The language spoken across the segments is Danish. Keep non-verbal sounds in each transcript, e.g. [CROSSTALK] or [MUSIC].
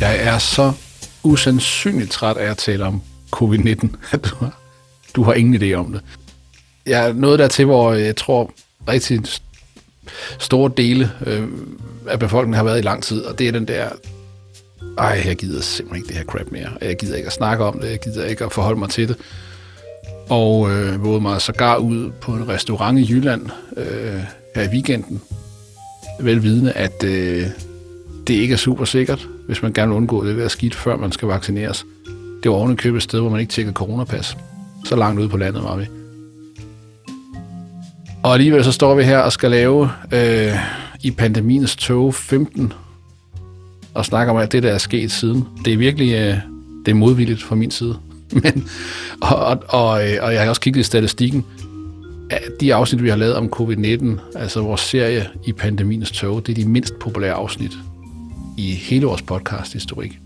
Jeg er så usandsynligt træt af at tale om covid-19, at du har, du har ingen idé om det. Jeg er nået dertil, hvor jeg tror rigtig store dele øh, af befolkningen har været i lang tid, og det er den der, ej, jeg gider simpelthen ikke det her crap mere. Jeg gider ikke at snakke om det, jeg gider ikke at forholde mig til det. Og øh, vågede mig sågar ud på en restaurant i Jylland øh, her i weekenden, velvidende, at øh, det ikke er super sikkert, hvis man gerne vil undgå det at skidt, før man skal vaccineres. Det var oven købe et sted, hvor man ikke tjekkede coronapas. Så langt ude på landet var vi. Og alligevel så står vi her og skal lave øh, i pandemiens tog 15 og snakke om alt det, der er sket siden. Det er virkelig øh, det er modvilligt fra min side. [LAUGHS] Men, og, og, og, øh, og jeg har også kigget i statistikken. De afsnit, vi har lavet om covid-19, altså vores serie i pandemiens tog, det er de mindst populære afsnit i hele vores podcast-historik.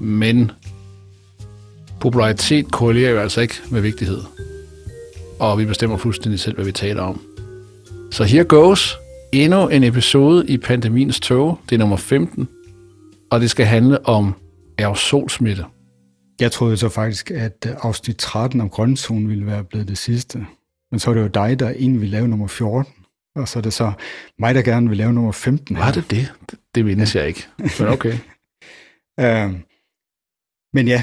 Men popularitet korrelerer jo altså ikke med vigtighed. Og vi bestemmer fuldstændig selv, hvad vi taler om. Så here goes. Endnu en episode i pandemiens tog. Det er nummer 15. Og det skal handle om aerosolsmitte. Jeg troede så faktisk, at øh, afsnit 13 om grønzonen ville være blevet det sidste. Men så er det jo dig, der egentlig vil lave nummer 14. Og så er det så mig, der gerne vil lave nummer 15. Var det det? Det mindes jeg ikke. Men okay. uh, [LAUGHS] men ja,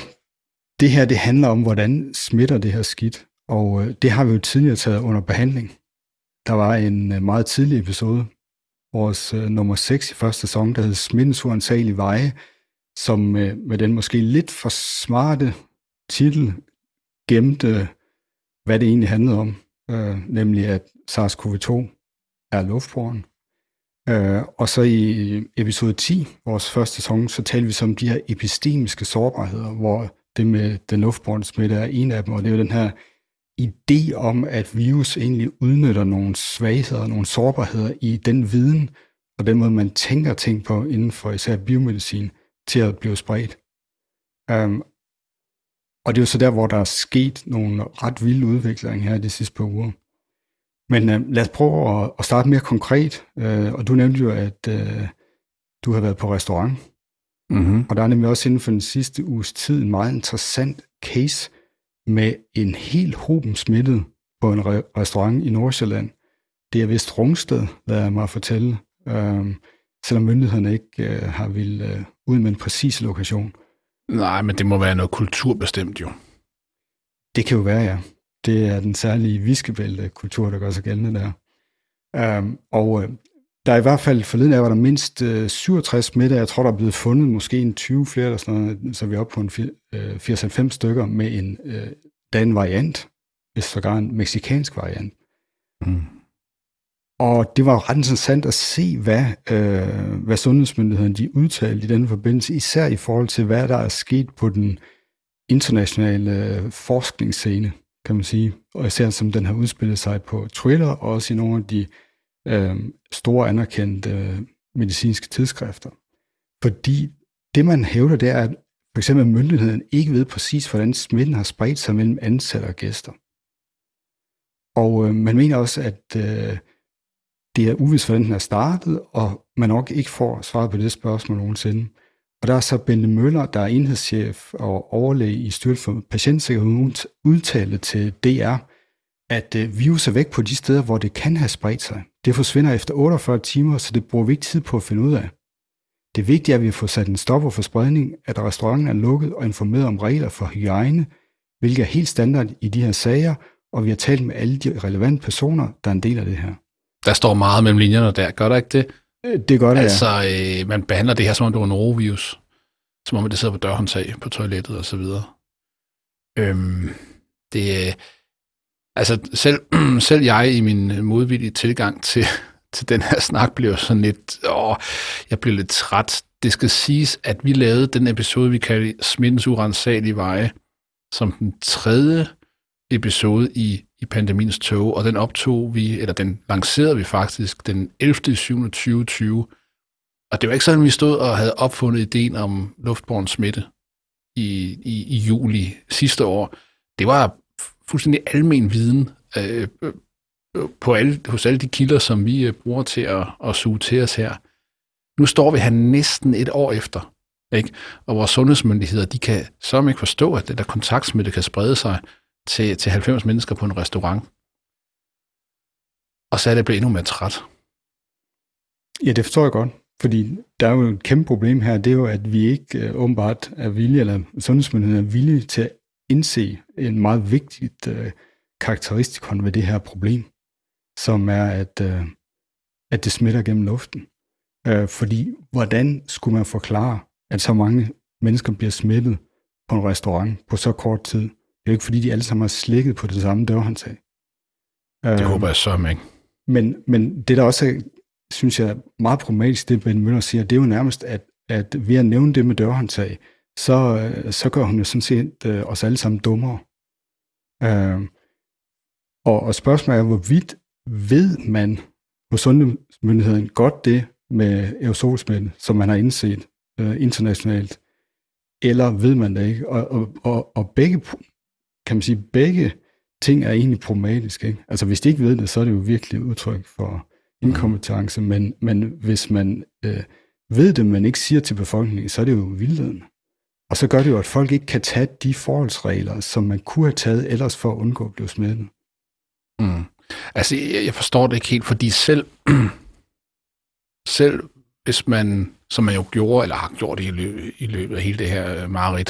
det her det handler om, hvordan smitter det her skidt. Og uh, det har vi jo tidligere taget under behandling. Der var en uh, meget tidlig episode, vores uh, nummer 6 i første sæson, der hed Smittens uansagelige veje, som uh, med den måske lidt for smarte titel gemte, hvad det egentlig handlede om. Uh, nemlig at SARS-CoV-2 er luftbåren. Øh, og så i episode 10, vores første sæson, så talte vi så om de her epistemiske sårbarheder, hvor det med den luftbårne smitte er en af dem, og det er jo den her idé om, at virus egentlig udnytter nogle svagheder, nogle sårbarheder i den viden, og den måde, man tænker ting på inden for især biomedicin, til at blive spredt. Um, og det er jo så der, hvor der er sket nogle ret vilde udviklinger her de sidste par uger. Men øh, lad os prøve at, at starte mere konkret. Øh, og du nævnte jo, at øh, du har været på restaurant. Mm-hmm. Og der er nemlig også inden for den sidste uges tid en meget interessant case med en helt hoben smittet på en re- restaurant i Nordsjælland. Det er vist Rungsted, lad jeg mig fortælle, øh, selvom myndighederne ikke øh, har vil øh, ud med en præcis lokation. Nej, men det må være noget kulturbestemt jo. Det kan jo være, ja. Det er den særlige viskebælte-kultur, der gør sig gældende der. Um, og øh, der er i hvert fald forleden af, var der mindst uh, 67 smitter. Jeg tror, der er blevet fundet måske en 20 flere, eller sådan noget, så vi er oppe på en uh, 80-90 stykker med en uh, dan variant, hvis sågar en meksikansk variant. Mm. Og det var ret interessant at se, hvad, øh, hvad sundhedsmyndighederne de udtalte i den forbindelse, især i forhold til, hvad der er sket på den internationale forskningsscene kan man sige, og især som den har udspillet sig på Twitter, og også i nogle af de øh, store anerkendte øh, medicinske tidsskrifter. Fordi det, man hævder, det er, at for eksempel myndigheden ikke ved præcis, hvordan smitten har spredt sig mellem ansatte og gæster. Og øh, man mener også, at øh, det er uvist, hvordan den er startet, og man nok ikke får svaret på det spørgsmål nogensinde. Og der er så Bente Møller, der er enhedschef og overlæge i Styrelsen for Patientsikkerhed, udtale til DR, at øh, virus er væk på de steder, hvor det kan have spredt sig. Det forsvinder efter 48 timer, så det bruger vi ikke tid på at finde ud af. Det vigtige er, at vi får sat en stopper for spredning, at restauranten er lukket og informeret om regler for hygiejne, hvilket er helt standard i de her sager, og vi har talt med alle de relevante personer, der er en del af det her. Der står meget mellem linjerne der, gør der ikke det? Det gør det, Altså, ja. øh, man behandler det her, som om det var en norovirus. Som om det sidder på dørhåndtag på toilettet og så videre. Øhm, det, altså, selv, [CLEARS THROAT] selv jeg i min modvillige tilgang til, [LAUGHS] til den her snak bliver sådan lidt, åh, jeg bliver lidt træt. Det skal siges, at vi lavede den episode, vi kaldte Smittens urensagelige veje, som den tredje episode i i pandemiens tog, og den optog vi, eller den lancerede vi faktisk den 11. 7. 2020. Og det var ikke sådan, at vi stod og havde opfundet ideen om luftborgen smitte i, i, i juli sidste år. Det var fuldstændig almen viden øh, øh, på alle, hos alle de kilder, som vi øh, bruger til at, at suge til os her. Nu står vi her næsten et år efter, Ikke? Og vores sundhedsmyndigheder, de kan så ikke forstå, at det der kontaktsmitte kan sprede sig til, til 90 mennesker på en restaurant. Og så er det blevet endnu mere træt. Ja, det forstår jeg godt. Fordi der er jo et kæmpe problem her, det er jo, at vi ikke uh, åbenbart er villige, eller sundhedsmyndigheden er villige til at indse en meget vigtigt uh, karakteristikon ved det her problem, som er, at, uh, at det smitter gennem luften. Uh, fordi hvordan skulle man forklare, at så mange mennesker bliver smittet på en restaurant på så kort tid? Det er jo ikke, fordi de alle sammen har slikket på det samme dørhåndtag. Det uh, håber jeg så, ikke. Men, men det, der også er synes jeg, meget problematisk, det Ben Møller siger, det er jo nærmest, at, at ved at nævne det med dørhåndtag, så, øh, så gør hun jo sådan set øh, os alle sammen dummere. Øh, og, og spørgsmålet er, hvorvidt ved man hos sundhedsmyndigheden godt det med aerosolsmitte, som man har indset øh, internationalt, eller ved man det ikke? Og, og, og, og begge, kan man sige, begge ting er egentlig problematiske. Ikke? Altså hvis de ikke ved det, så er det jo virkelig udtryk for, Mm. inkompetence, men, men hvis man øh, ved det, men ikke siger til befolkningen, så er det jo vildledende. Og så gør det jo, at folk ikke kan tage de forholdsregler, som man kunne have taget ellers for at undgå at blive smittet. Mm. Altså, jeg forstår det ikke helt, fordi selv, [CLEARS THROAT] selv hvis man, som man jo gjorde, eller har gjort i, løbet, i løbet af hele det her øh,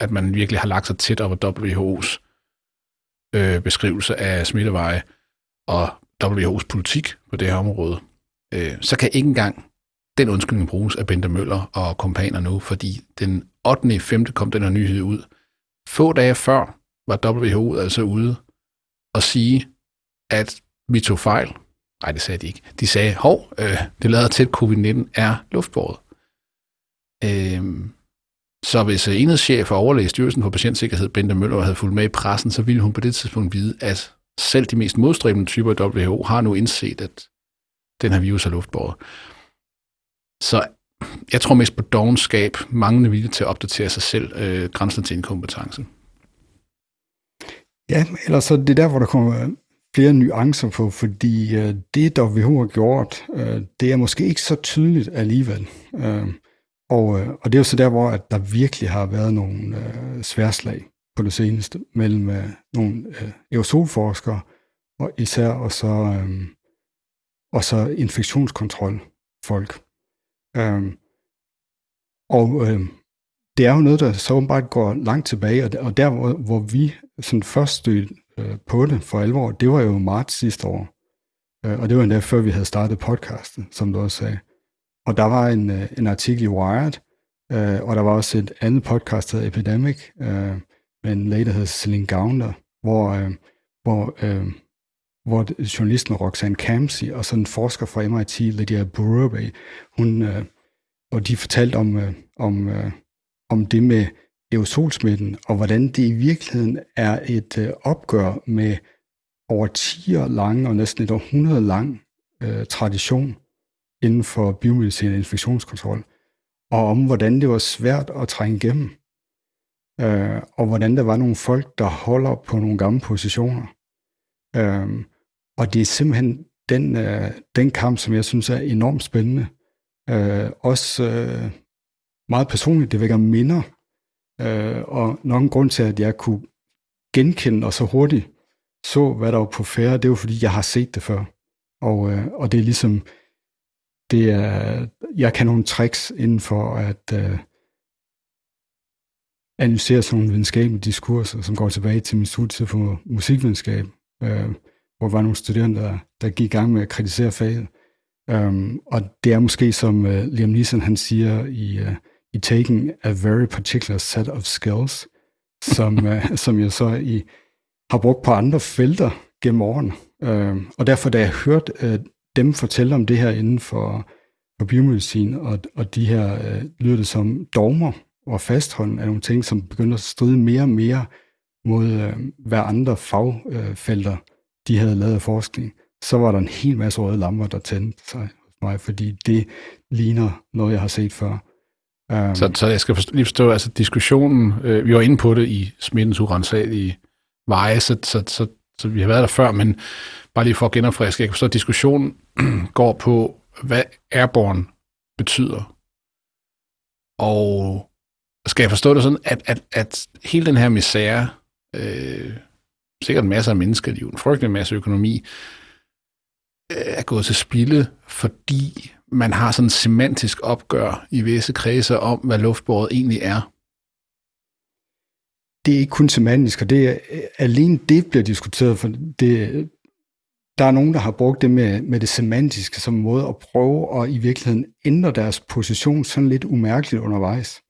at man virkelig har lagt sig tæt op ad WHO's øh, beskrivelse af smitteveje, og WHO's politik på det her område, øh, så kan ikke engang den undskyldning bruges af Bente Møller og kompaner nu, fordi den 8. 5. kom den her nyhed ud. Få dage før var WHO altså ude og sige, at vi tog fejl. Nej, det sagde de ikke. De sagde, hov, øh, det lader til, at covid-19 er luftbåret. Øh, så hvis øh, enhedschef og overlæge Styrelsen for Patientsikkerhed, Bente Møller, havde fulgt med i pressen, så ville hun på det tidspunkt vide, at selv de mest modstræbende typer af WHO har nu indset, at den her virus er luftbåret. Så jeg tror mest på dogenskab, manglende vilje til at opdatere sig selv, øh, grænsen til inkompetence. Ja, eller så det er der, hvor der kommer flere nuancer på, fordi øh, det, WHO har gjort, øh, det er måske ikke så tydeligt alligevel. Øh, og, øh, og det er jo så der, hvor at der virkelig har været nogle øh, sværslag på det seneste mellem øh, nogle øh, aerosolforskere og især og så, øh, og så infektionskontrolfolk. Øh, og øh, det er jo noget, der så åbenbart går langt tilbage, og der, og der hvor, hvor vi sådan først stødte øh, på det for alvor, det var jo marts sidste år. Øh, og det var endda før vi havde startet podcasten, som du også sagde. Og der var en, øh, en artikel i Wired, øh, og der var også et andet podcast, der hedder Epidemic, øh, en læge, der hedder Celine Gavner, hvor, øh, hvor, øh, hvor journalisten Roxanne Camsey og sådan en forsker fra MIT, Lydia Burabay, hun, øh, og de fortalte om, øh, om, øh, om det med aerosolsmitten, og hvordan det i virkeligheden er et øh, opgør med over 10 år lang og næsten et århundrede lang øh, tradition inden for biomedicin og infektionskontrol, og om hvordan det var svært at trænge igennem øh, og hvordan der var nogle folk, der holder på nogle gamle positioner. Øh, og det er simpelthen den, øh, den kamp, som jeg synes er enormt spændende. Øh, også øh, meget personligt, det vækker minder, øh, og nok en grund til, at jeg kunne genkende og så hurtigt så, hvad der var på færre, det var fordi, jeg har set det før. Og, øh, og det er ligesom, det er, jeg kan nogle tricks inden for at, øh, analysere sådan nogle videnskabelige diskurser, som går tilbage til min studietid på musikvidenskab, øh, hvor der var nogle studerende, der, der gik i gang med at kritisere faget. Um, og det er måske, som uh, Liam Neeson han siger i, uh, i Taking a very particular set of skills, som, uh, [LAUGHS] som jeg så i, har brugt på andre felter gennem årene. Uh, og derfor, da jeg hørte uh, dem fortælle om det her inden for, for biomedicin, og, og de her uh, lyder det som dogmer, og fastholden af nogle ting, som begynder at stride mere og mere mod øh, hvad andre fagfelter øh, de havde lavet af forskning, så var der en hel masse røde lamper, der tændte sig hos mig, fordi det ligner noget, jeg har set før. Um, så, så jeg skal forstå, lige forstå, altså diskussionen, øh, vi var inde på det i smittens urensagelige veje, så, så, så, så vi har været der før, men bare lige for at genopfriske, jeg kan forstå, at diskussionen [CLEARS THROAT] går på, hvad airborne betyder. Og skal jeg forstå det sådan, at, at, at hele den her misære, øh, sikkert masser af menneskeliv, en frygtelig masse økonomi, øh, er gået til spilde, fordi man har sådan en semantisk opgør i visse kredser om, hvad luftbordet egentlig er. Det er ikke kun semantisk, og det er, alene det bliver diskuteret, for det, der er nogen, der har brugt det med, med det semantiske som måde at prøve at i virkeligheden ændre deres position sådan lidt umærkeligt undervejs.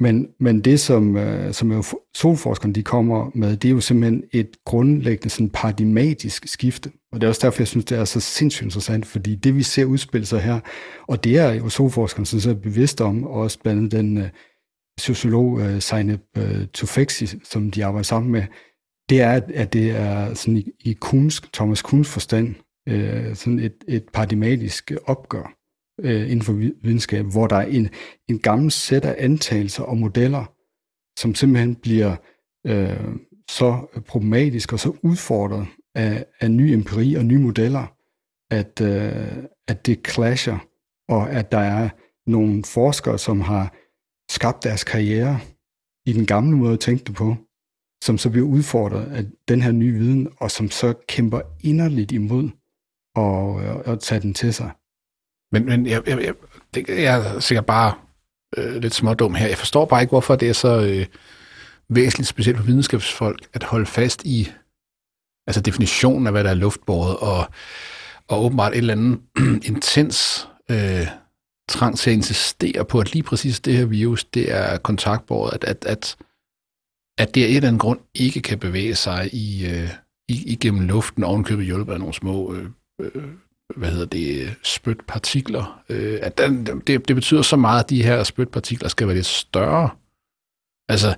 Men, men det, som, øh, som jo solforskerne de kommer med, det er jo simpelthen et grundlæggende sådan paradigmatisk skifte. Og det er også derfor, jeg synes, det er så sindssygt interessant, fordi det, vi ser udspille sig her, og det er jo solforskerne sådan set bevidst om, og også blandt andet den øh, sociolog øh, Zeynep øh, Tufekci, som de arbejder sammen med, det er, at det er sådan i, i Kuhns, Thomas Kuhns forstand, øh, sådan et, et paradigmatisk opgør øh, inden for videnskab, hvor der er en, en gammel sæt af antagelser og modeller, som simpelthen bliver øh, så problematisk og så udfordret af, af ny empiri og nye modeller, at, øh, at det clasher, og at der er nogle forskere, som har skabt deres karriere i den gamle måde at tænke det på, som så bliver udfordret af den her nye viden, og som så kæmper inderligt imod at, øh, at tage den til sig. Men, men jeg, jeg, jeg, det, jeg er sikkert bare øh, lidt smådum her. Jeg forstår bare ikke, hvorfor det er så øh, væsentligt, specielt for videnskabsfolk, at holde fast i altså definitionen af, hvad der er luftbåret, og, og åbenbart et eller andet [CLEARS THROAT] intens øh, trang til at insistere på, at lige præcis det her virus, det er kontaktbåret, at, at, at, at det af et eller andet grund ikke kan bevæge sig i, øh, i, igennem luften, ovenkøbet hjulpet af nogle små øh, øh, hvad hedder det, spytpartikler. Øh, at den, det, det betyder så meget, at de her spytpartikler skal være lidt større. Altså,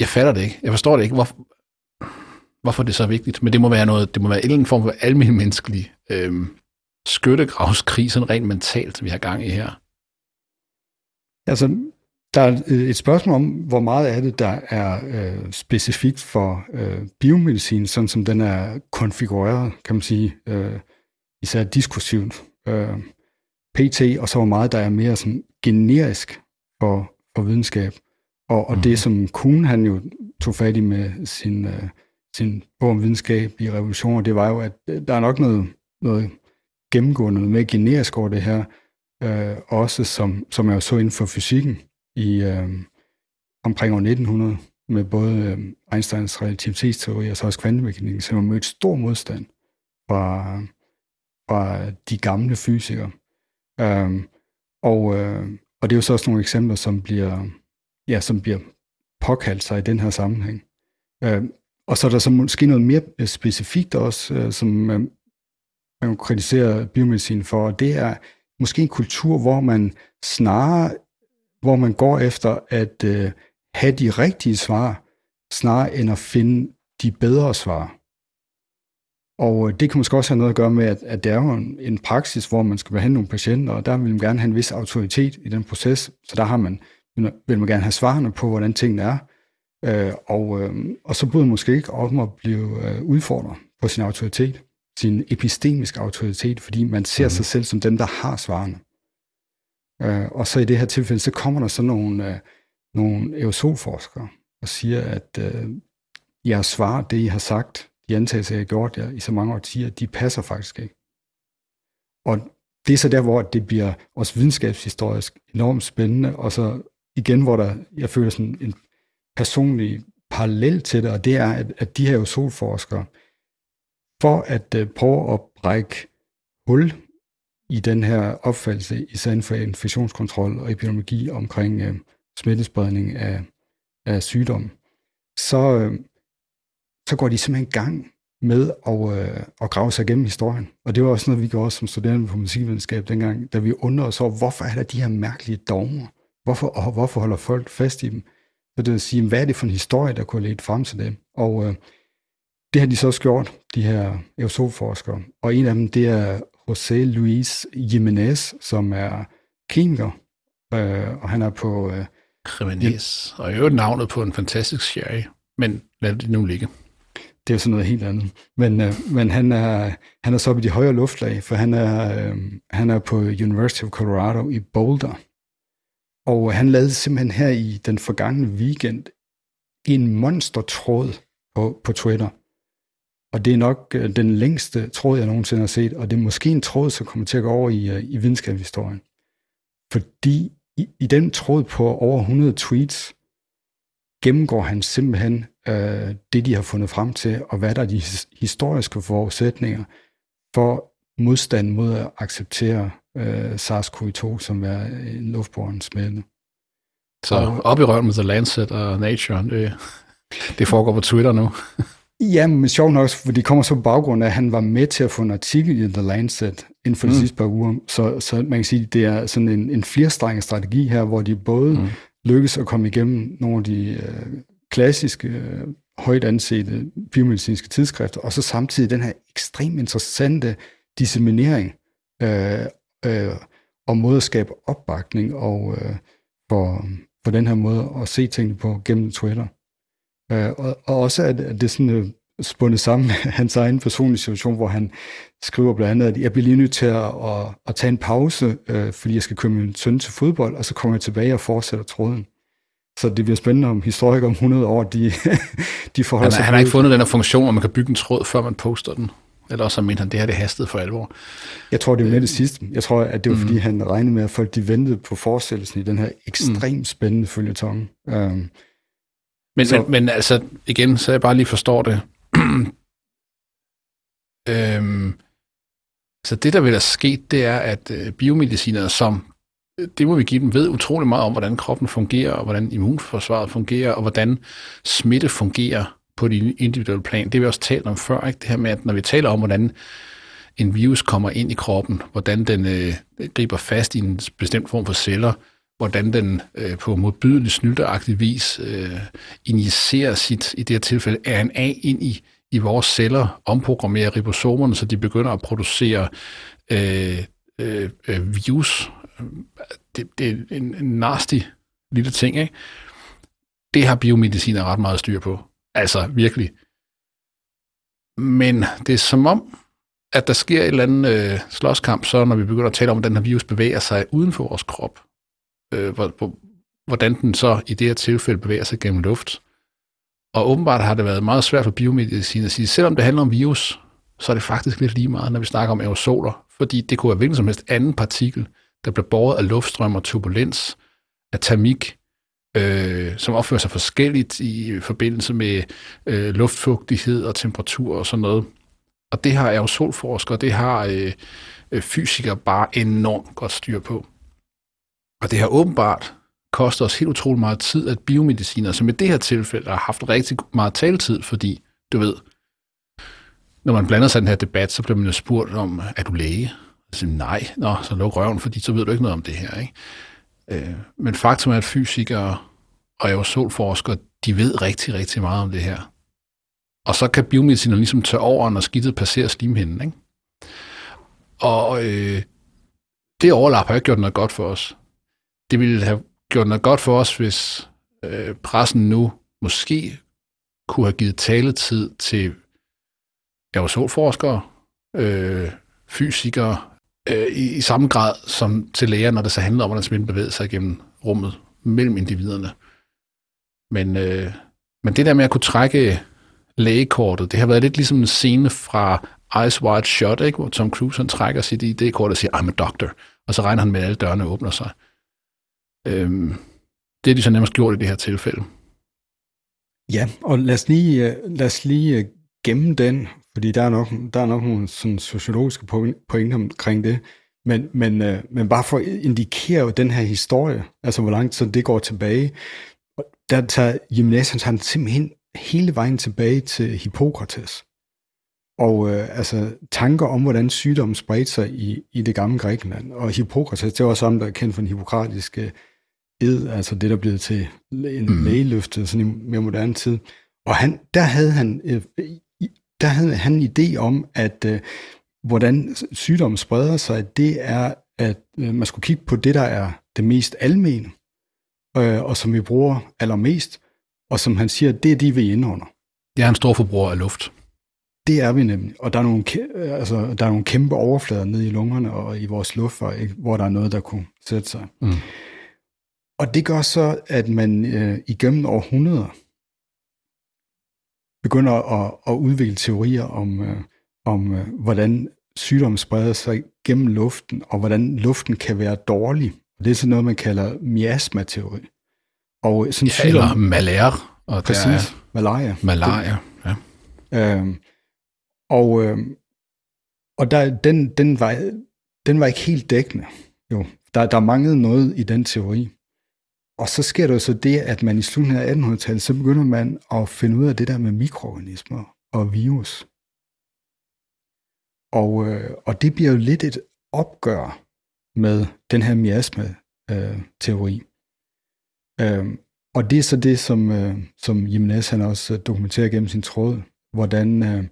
jeg fatter det ikke. Jeg forstår det ikke. Hvorfor, hvorfor det er så vigtigt. Men det må være noget, det må være en form for almindelig menneskelig øh, skyttegravskrig, sådan rent mentalt, vi har gang i her. Altså, der er et spørgsmål om, hvor meget af det, der er øh, specifikt for øh, biomedicin, sådan som den er konfigureret, kan man sige, øh, især diskursivt, øh, PT, og så hvor meget der er mere sådan generisk for, for videnskab. Og, og mm. det, mhm. som Kuhn han jo tog fat i med sin, øh, sin bog om videnskab i revolutioner, det var jo, at øh, der er nok noget, noget gennemgående, noget mere generisk over det her, øh, også som, som jeg så inden for fysikken, i øh, omkring år 1900 med både øh, Einsteins relativitetsteori og så også kvantemekanikken, som har mødt stor modstand fra, fra de gamle fysikere. Øh, og, øh, og det er jo så også nogle eksempler, som bliver, ja, som bliver påkaldt sig i den her sammenhæng. Øh, og så er der så måske noget mere øh, specifikt også, øh, som øh, man, man kritiserer biomedicin for, og det er måske en kultur, hvor man snarere hvor man går efter at øh, have de rigtige svar, snarere end at finde de bedre svar. Og øh, det kan måske også have noget at gøre med, at, at det er jo en, en praksis, hvor man skal behandle nogle patienter, og der vil man gerne have en vis autoritet i den proces, så der har man, vil man gerne have svarene på, hvordan tingene er, øh, og, øh, og så burde man måske ikke om at blive øh, udfordret på sin autoritet, sin epistemiske autoritet, fordi man ser mm. sig selv som dem, der har svarene. Øh, og så i det her tilfælde, så kommer der så nogle, øh, nogle aerosolforskere og siger, at øh, jeres svar, det I har sagt, de antagelser, jeg har gjort jer i så mange årtier, de passer faktisk ikke. Og det er så der, hvor det bliver også videnskabshistorisk enormt spændende, og så igen, hvor der, jeg føler sådan en personlig parallel til det, og det er, at, at de her aerosolforskere, for at øh, prøve at brække hul i den her opfattelse, især for infektionskontrol og epidemiologi omkring øh, smittespredning af, af sygdom, så, øh, så går de simpelthen i gang med at, øh, at grave sig igennem historien. Og det var også noget, vi gjorde som studerende på musikvidenskab dengang, da vi undrede os over, hvorfor er der de her mærkelige dogmer? Hvorfor, og hvorfor holder folk fast i dem? Så det vil sige, hvad er det for en historie, der kunne lede frem til det? Og øh, det har de så også gjort, de her aerosolforskere. Og en af dem, det er José Luis Jiménez, som er kemiker, øh, og han er på... Øh, Jiménez, og jo navnet på en fantastisk sherry, men lad det nu ligge. Det er jo sådan noget helt andet. Men, øh, men han, er, han er så oppe i de højere luftlag, for han er, øh, han er på University of Colorado i Boulder. Og han lavede simpelthen her i den forgangne weekend en monstertråd på, på Twitter. Og det er nok øh, den længste tråd, jeg nogensinde har set, og det er måske en tråd, som kommer til at gå over i, øh, i videnskabshistorien. Fordi i, i den tråd på over 100 tweets, gennemgår han simpelthen øh, det, de har fundet frem til, og hvad der er de historiske forudsætninger for modstand mod at acceptere øh, SARS-CoV-2 som er en luftbåren smitte. Så op i røven med The Lancet og Nature, det, det foregår på Twitter nu. [LAUGHS] Ja, men sjovt nok, for det kommer så på baggrund af, at han var med til at få en artikel i The Lancet inden for de mm. sidste par uger. Så, så man kan sige, at det er sådan en, en flerstrenget strategi her, hvor de både mm. lykkes at komme igennem nogle af de øh, klassiske, øh, højt ansete biomedicinske tidsskrifter, og så samtidig den her ekstremt interessante disseminering øh, øh, og måde at skabe opbakning og øh, for, for den her måde at se tingene på gennem Twitter. Øh, og, og også at, at det sådan øh, spundet sammen med [LAUGHS] hans egen personlige situation, hvor han skriver blandt andet, at jeg bliver lige nødt til at, at, at tage en pause, øh, fordi jeg skal købe min søn til fodbold, og så kommer jeg tilbage og fortsætter tråden. Så det bliver spændende om historikere om 100 år, de, [LAUGHS] de forholder han, sig Han har ikke fundet den her funktion, hvor man kan bygge en tråd, før man poster den. Eller også mente han, det her det hastede for alvor. Jeg tror, det var med det sidste. Jeg tror, at det var, mm. fordi han regnede med, at folk de ventede på forestillelsen i den her ekstremt mm. spændende følgetong. Um, men, så, men, men altså, igen, så jeg bare lige forstår det. [CLEARS THROAT] øhm, så det, der vil have sket, det er, at øh, biomedicinere, som det må vi give dem, ved utrolig meget om, hvordan kroppen fungerer, og hvordan immunforsvaret fungerer, og hvordan smitte fungerer på de individuelle plan. Det har vi også talt om før, ikke? det her med, at når vi taler om, hvordan en virus kommer ind i kroppen, hvordan den øh, griber fast i en bestemt form for celler, hvordan den øh, på modbydelig snylteragtig vis øh, injicerer sit, i det her tilfælde, RNA ind i, i vores celler, omprogrammerer ribosomerne, så de begynder at producere øh, øh, øh virus. Det, det er en, en nasty lille ting, ikke? Det har biomediciner ret meget styr på. Altså, virkelig. Men det er som om, at der sker et eller andet øh, slåskamp, så når vi begynder at tale om, at den her virus bevæger sig uden for vores krop. Øh, hvordan den så i det her tilfælde bevæger sig gennem luft. Og åbenbart har det været meget svært for biomedicin at sige, selvom det handler om virus, så er det faktisk lidt lige meget, når vi snakker om aerosoler, fordi det kunne være hvilken som helst anden partikel, der bliver båret af luftstrøm og turbulens, af termik, øh, som opfører sig forskelligt i forbindelse med øh, luftfugtighed og temperatur og sådan noget. Og det har aerosolforskere, det har øh, øh fysikere bare enormt godt styr på. Og det har åbenbart kostet os helt utrolig meget tid, at biomediciner, som i det her tilfælde har haft rigtig meget taletid, fordi, du ved, når man blander sig i den her debat, så bliver man jo spurgt om, er du læge? Så nej, nå, så luk røven, fordi så ved du ikke noget om det her. Ikke? Øh, men faktum er, at fysikere og aerosolforskere, de ved rigtig, rigtig meget om det her. Og så kan biomediciner ligesom tage over, når skidtet passerer slimhinden. Ikke? Og øh, det overlap har ikke gjort noget godt for os. Det ville have gjort noget godt for os, hvis øh, pressen nu måske kunne have givet taletid til aerosolforskere, øh, fysikere, øh, i, i samme grad som til læger, når det så handler om, hvordan smitten bevæger sig gennem rummet mellem individerne. Men, øh, men det der med at kunne trække lægekortet, det har været lidt ligesom en scene fra Ice Wide Shot, ikke? hvor Tom Cruise han trækker sit ID-kort og siger, I'm a doctor, og så regner han med, at alle dørene åbner sig. Øhm, det er de så nærmest gjort i det her tilfælde. Ja, og lad os lige, øh, lad os lige øh, gemme den, fordi der er nok, der er nok nogle sådan sociologiske pointer omkring det. Men, men, øh, men bare for at indikere den her historie, altså hvor langt så det går tilbage, der tager gymnasiet simpelthen hele vejen tilbage til Hippokrates. Og øh, altså tanker om, hvordan sygdommen spredte sig i, i det gamle Grækenland. Og Hippokrates, det var sammen, der er kendt for den hippokratiske ed, altså det, der blev til en mm. lægeløfte sådan i mere moderne tid. Og han, der havde han øh, der havde han en idé om, at øh, hvordan sygdommen spreder sig, det er, at øh, man skulle kigge på det, der er det mest almene, øh, og som vi bruger allermest, og som han siger, det er de, vi indånder. Det er en stor forbruger af luft. Det er vi nemlig, og der er nogle, altså, der er nogle kæmpe overflader nede i lungerne og i vores luft, hvor der er noget, der kunne sætte sig. Mm. Og det gør så, at man øh, igennem århundreder begynder at, at udvikle teorier om, øh, om øh, hvordan sygdom spreder sig gennem luften, og hvordan luften kan være dårlig. Det er sådan noget, man kalder miasmateori. Og sådan ja, sygdom, eller malaria. Og præcis, er, malaria. Malaria, ja. Øhm, og øh, og der, den, den, var, den var ikke helt dækkende. Jo, der, der manglede noget i den teori. Og så sker der jo så det, at man i slutningen af 1800-tallet, så begynder man at finde ud af det der med mikroorganismer og virus. Og, øh, og det bliver jo lidt et opgør med den her miasma-teori. Øh, og det er så det, som, øh, som Jimenez han også øh, dokumenterer gennem sin tråd, hvordan øh,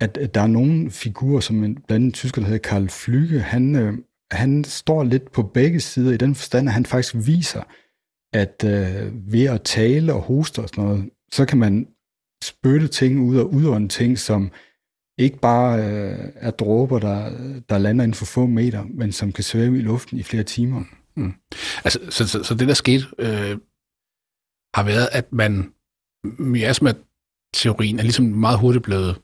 at, at der er nogle figurer, som en, blandt andet tysker, der hedder Karl Flyge, han, øh, han står lidt på begge sider i den forstand, at han faktisk viser, at øh, ved at tale og hoste og sådan noget, så kan man spytte ting ud og udånde ting, som ikke bare øh, er dråber, der, der lander inden for få meter, men som kan svæve i luften i flere timer. Mm. Altså, så, så, så det, der skete, øh, har været, at man miasma-teorien er ligesom meget hurtigt blevet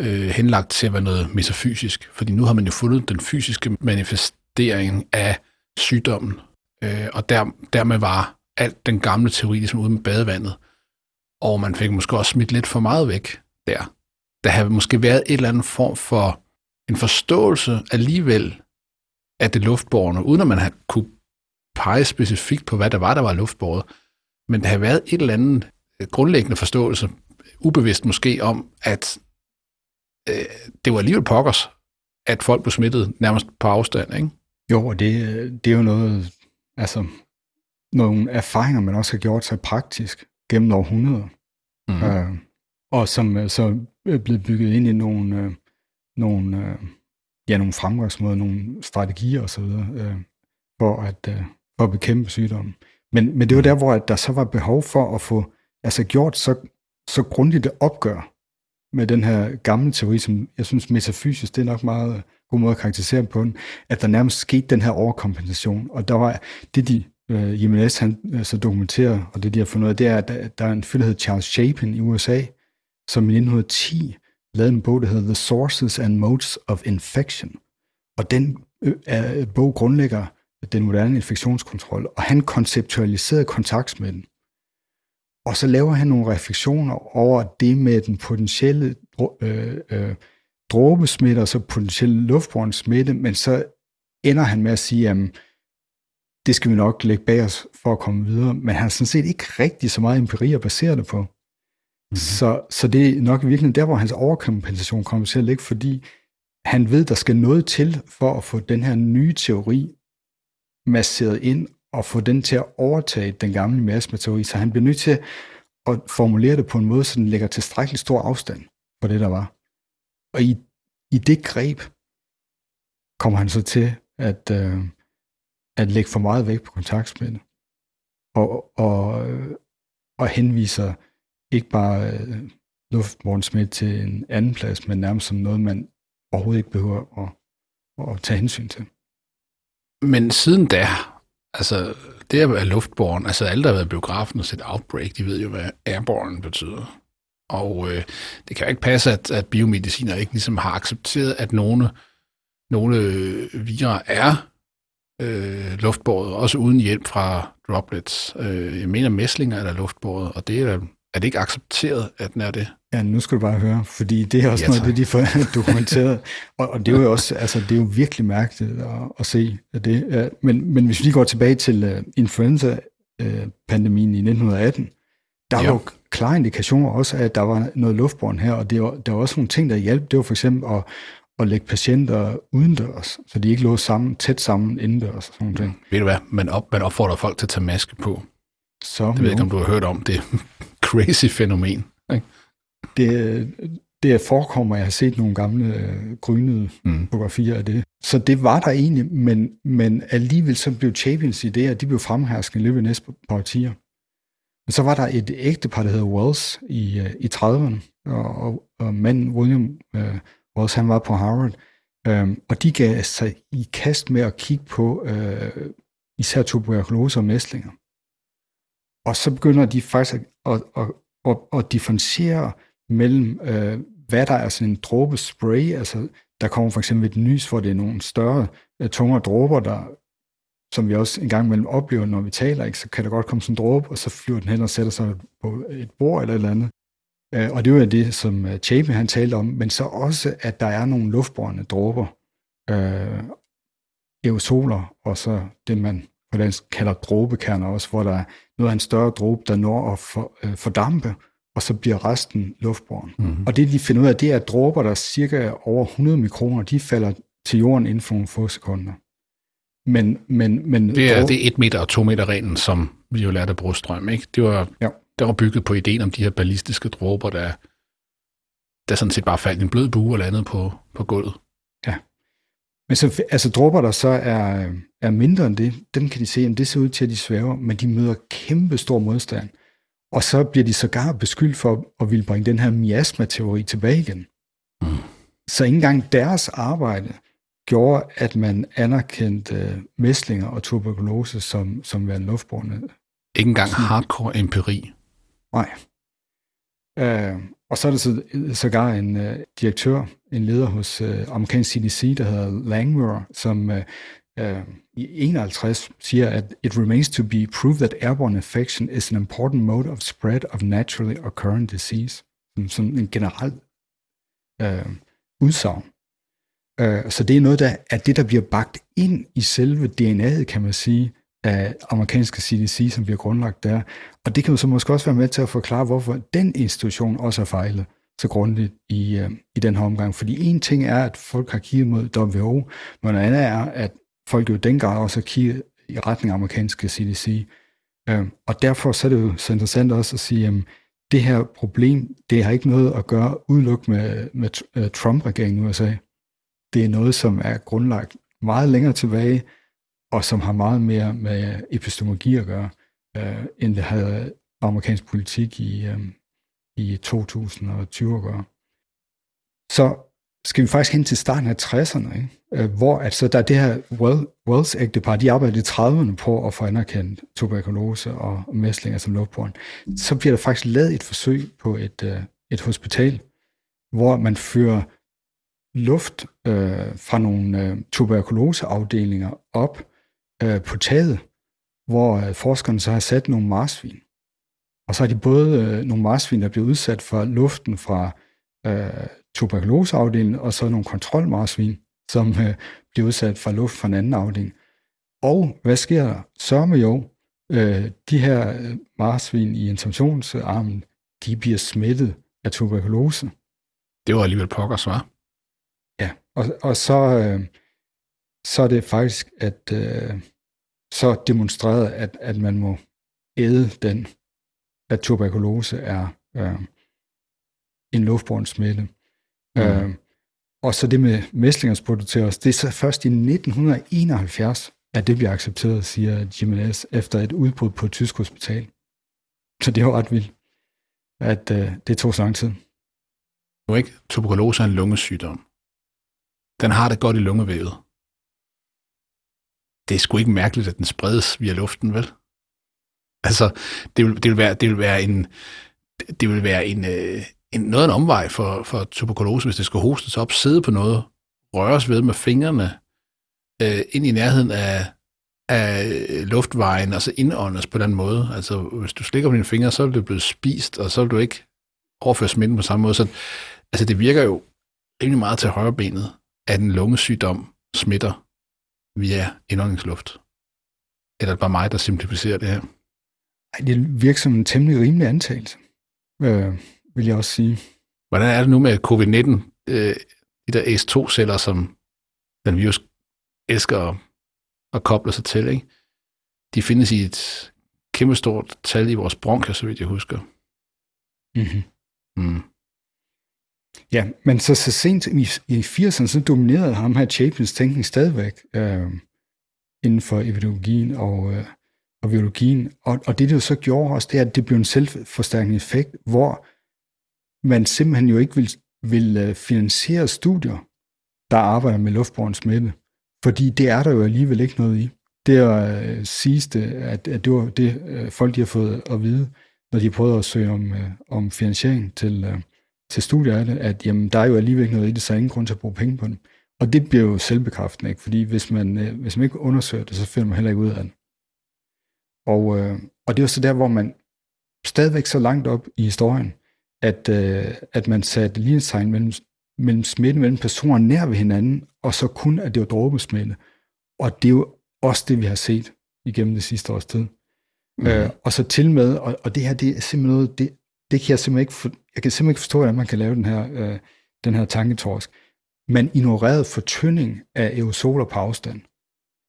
øh, henlagt til at være noget metafysisk, fordi nu har man jo fundet den fysiske manifestering af sygdommen, øh, og der, dermed var alt den gamle teori ligesom ude med badevandet, og man fik måske også smidt lidt for meget væk der. Der havde måske været et eller andet form for en forståelse alligevel af det luftborgerne, uden at man havde kunne pege specifikt på, hvad der var, der var luftbåret. Men der havde været et eller andet øh, grundlæggende forståelse, ubevidst måske, om, at øh, det var alligevel pokkers, at folk blev smittet nærmest på afstand, ikke? Jo, og det, øh, det er jo noget, altså, nogle erfaringer, man også har gjort sig praktisk gennem århundreder. Mm. Øh, og som øh, så er blevet bygget ind i nogle, øh, nogle, øh, ja, nogle fremgangsmåder, nogle strategier osv., øh, for, at, øh, for at bekæmpe sygdommen. Men, men det var der, hvor at der så var behov for at få altså gjort så, så grundigt et opgør med den her gamle teori, som jeg synes metafysisk, det er nok meget god måde at karakterisere på den, at der nærmest skete den her overkompensation. Og der var det, de øh, Jimenez han øh, så dokumenterer, og det de har fundet ud af, det er, at der, der er en fyr, der hedder Charles Chapin i USA, som i 1910 lavede en bog, der hedder The Sources and Modes of Infection. Og den øh, bog grundlægger den moderne infektionskontrol, og han konceptualiserede kontaktsmitten. Og så laver han nogle refleksioner over det med den potentielle øh, øh, dråbesmitte og så potentielle luftbåren smitte, men så ender han med at sige, at det skal vi nok lægge bag os for at komme videre, men han har sådan set ikke rigtig så meget empiri at basere det på. Mm-hmm. Så, så det er nok virkelig der, hvor hans overkompensation kommer til at ligge, fordi han ved, der skal noget til for at få den her nye teori masseret ind og få den til at overtage den gamle miasmateori, så han bliver nødt til at formulere det på en måde, så den lægger tilstrækkeligt stor afstand for det, der var. Og i, i det greb kommer han så til at, øh, at lægge for meget vægt på kontaktsmænd, og, og, og henviser ikke bare øh, luftbåren til en anden plads, men nærmest som noget, man overhovedet ikke behøver at, at tage hensyn til. Men siden da Altså, det at være luftborn, altså alle, der har været i biografen og set Outbreak, de ved jo, hvad airborne betyder. Og øh, det kan jo ikke passe, at, at biomediciner ikke ligesom har accepteret, at nogle, nogle øh, virer er øh, luftbåret, også uden hjælp fra droplets. Øh, jeg mener, mæslinger er der luftbåret, og det er, er det ikke accepteret, at den er det? Ja, nu skal du bare høre, fordi det er også ja, noget af det, de får [LAUGHS] dokumenteret. og, og det er jo også, altså det er jo virkelig mærkeligt at, at se det. Men, men hvis vi lige går tilbage til uh, influenza-pandemien uh, i 1918, der ja. var jo klare indikationer også at der var noget luftbånd her, og det var, der var også nogle ting, der hjalp. Det var for eksempel at, at lægge patienter udendørs, så de ikke lå sammen, tæt sammen indendørs og sådan noget. Ja. Ved du hvad, man, op, man opfordrer folk til at tage maske på. Så, det ved jeg ikke, om du har hørt om det. [LAUGHS] Crazy fænomen. Ikke? det, det forekommer, jeg har set nogle gamle øh, grynede mm. fotografier af det. Så det var der egentlig, men, men alligevel så blev Chapins idéer, de blev fremherskende i løbet af næste par årtier. Men så var der et ægtepar, der hedder Wells i, øh, i 30'erne, og, og, og manden William øh, Wells, han var på Harvard, øh, og de gav sig i kast med at kigge på øh, især tuberkulose og mæslinger. Og så begynder de faktisk at, at, at, at, at differentiere mellem, øh, hvad der er sådan en dråbe spray, altså der kommer for eksempel et nys, hvor det er nogle større, øh, tungere dråber, der, som vi også en gang imellem oplever, når vi taler, ikke? så kan der godt komme sådan en dråbe, og så flyver den hen og sætter sig på et bord eller et eller andet. Øh, og det var det, som øh, Chapin han talte om, men så også, at der er nogle luftbårende dråber, øh, aerosoler, og så det, man på dansk kalder dråbekerner også, hvor der er noget af en større dråbe, der når at for, øh, fordampe, og så bliver resten luftbåren. Mm-hmm. Og det, de finder ud af, det er, at dråber, der er cirka over 100 mikroner, de falder til jorden inden for nogle få sekunder. Men, men, men det er, det er et meter og to meter reglen, som vi jo lærte af brugstrøm, ikke? Det var, ja. der var bygget på ideen om de her ballistiske dråber, der, der sådan set bare faldt en blød bue og landede på, på gulvet. Ja. Men så, altså dråber, der så er, er mindre end det, dem kan de se, at det ser ud til, at de svæver, men de møder kæmpe stor modstand. Og så bliver de sågar beskyldt for at ville bringe den her miasma-teori tilbage igen. Mm. Så ikke engang deres arbejde gjorde, at man anerkendte øh, mæslinger og tuberkulose som, som værende luftbårne. Ikke engang hardcore empiri. Nej. Uh, og så er der så, sågar en uh, direktør, en leder hos uh, amerikansk CDC, der hedder Langmuir, som uh, uh, i 51 siger, at it remains to be proved that airborne infection is an important mode of spread of naturally occurring disease. Som, som en generel uh, udsagn. Øh, så det er noget, der er det, der bliver bagt ind i selve DNA'et, kan man sige, af amerikanske CDC, som bliver grundlagt der. Og det kan jo så måske også være med til at forklare, hvorfor den institution også har fejlet så grundigt i, øh, i den her omgang. Fordi en ting er, at folk har kigget mod WHO, men noget andet er, at folk jo dengang også har kigget i retning af amerikanske CDC. Øh, og derfor så er det jo så interessant også at sige, at det her problem, det har ikke noget at gøre udelukkende med, med øh, Trump-regeringen i USA. Det er noget, som er grundlagt meget længere tilbage, og som har meget mere med epistemologi at gøre, øh, end det havde amerikansk politik i, øh, i 2020 at gøre. Så skal vi faktisk hen til starten af 60'erne, ikke? Øh, hvor altså, der er det her Wells ægtepar, de arbejdede i 30'erne på at få anerkendt tuberkulose og mæslinger som luftbåren. Så bliver der faktisk lavet et forsøg på et, øh, et hospital, hvor man fører luft øh, fra nogle øh, tuberkuloseafdelinger op øh, på taget, hvor øh, forskerne så har sat nogle marsvin. Og så har de både øh, nogle marsvin, der bliver udsat for luften fra øh, tuberkuloseafdelingen, og så nogle kontrolmarsvin, som øh, bliver udsat for luft fra en anden afdeling. Og hvad sker der? Så med jo, øh, de her øh, marsvin i interventionsarmen, de bliver smittet af tuberkulose. Det var alligevel pokkers, var. Ja, og, og så, øh, så er det faktisk, at øh, så demonstreret, at, at man må æde den, at tuberkulose er øh, en luftbåren smitte. Mm. Øh, og så det med mæslingers os, det er så først i 1971, at det bliver accepteret, siger Jimenez, efter et udbrud på et tysk hospital. Så det er jo ret vildt, at øh, det tog så lang tid. Nu ikke tuberkulose er en lungesygdom. Den har det godt i lungevævet. Det er sgu ikke mærkeligt, at den spredes via luften, vel? Altså, det vil, det vil, være, det vil være en, det vil være en, øh, en, noget af en omvej for, for tuberkulose, hvis det skal hostes op, sidde på noget, røres ved med fingrene, øh, ind i nærheden af, af øh, luftvejen, og så indåndes på den måde. Altså, hvis du slikker på dine fingre, så er det blevet spist, og så vil du ikke overføre smitten på samme måde. Så, altså, det virker jo rimelig meget til højrebenet, at en lungesygdom smitter via indåndingsluft. Eller er det bare mig, der simplificerer det her? Ej, det virker som en temmelig rimelig antagelse, øh, vil jeg også sige. Hvordan er det nu med covid-19? Øh, de der ACE2-celler, som den virus elsker at, at koble sig til, ikke? de findes i et kæmpe stort tal i vores bronker, så vidt jeg husker. Mm-hmm. Mm. Ja, men så, så sent i, i 80'erne, så dominerede ham her Chapins tænkning stadigvæk øh, inden for epidemiologien og, øh, og biologien. Og, og det, det jo så gjorde også, det er, at det blev en selvforstærkende effekt, hvor man simpelthen jo ikke vil, vil øh, finansiere studier, der arbejder med luftbåren smitte. Fordi det er der jo alligevel ikke noget i. det er øh, sidste, at, at det var det, øh, folk de har fået at vide, når de prøvede at søge om, øh, om finansiering til, øh, til studier af det, at jamen, der er jo alligevel ikke noget i det, så er ingen grund til at bruge penge på det. Og det bliver jo selvbekræftende, ikke? fordi hvis man, øh, hvis man ikke undersøger det, så finder man heller ikke ud af det. Og, øh, og det var så der, hvor man stadigvæk så langt op i historien, at, øh, at man satte lighedstegn mellem, mellem smitte mellem personer nær ved hinanden, og så kun, at det var dråbesmitte. Og det er jo også det, vi har set igennem det sidste års tid. Mm. Øh, og så til med, og, og det her, det er simpelthen noget, det, det kan jeg simpelthen ikke, for, jeg kan simpelthen ikke forstå, hvordan man kan lave den her, øh, den her tanketorsk. Man ignorerede fortynding af aerosoler på afstand.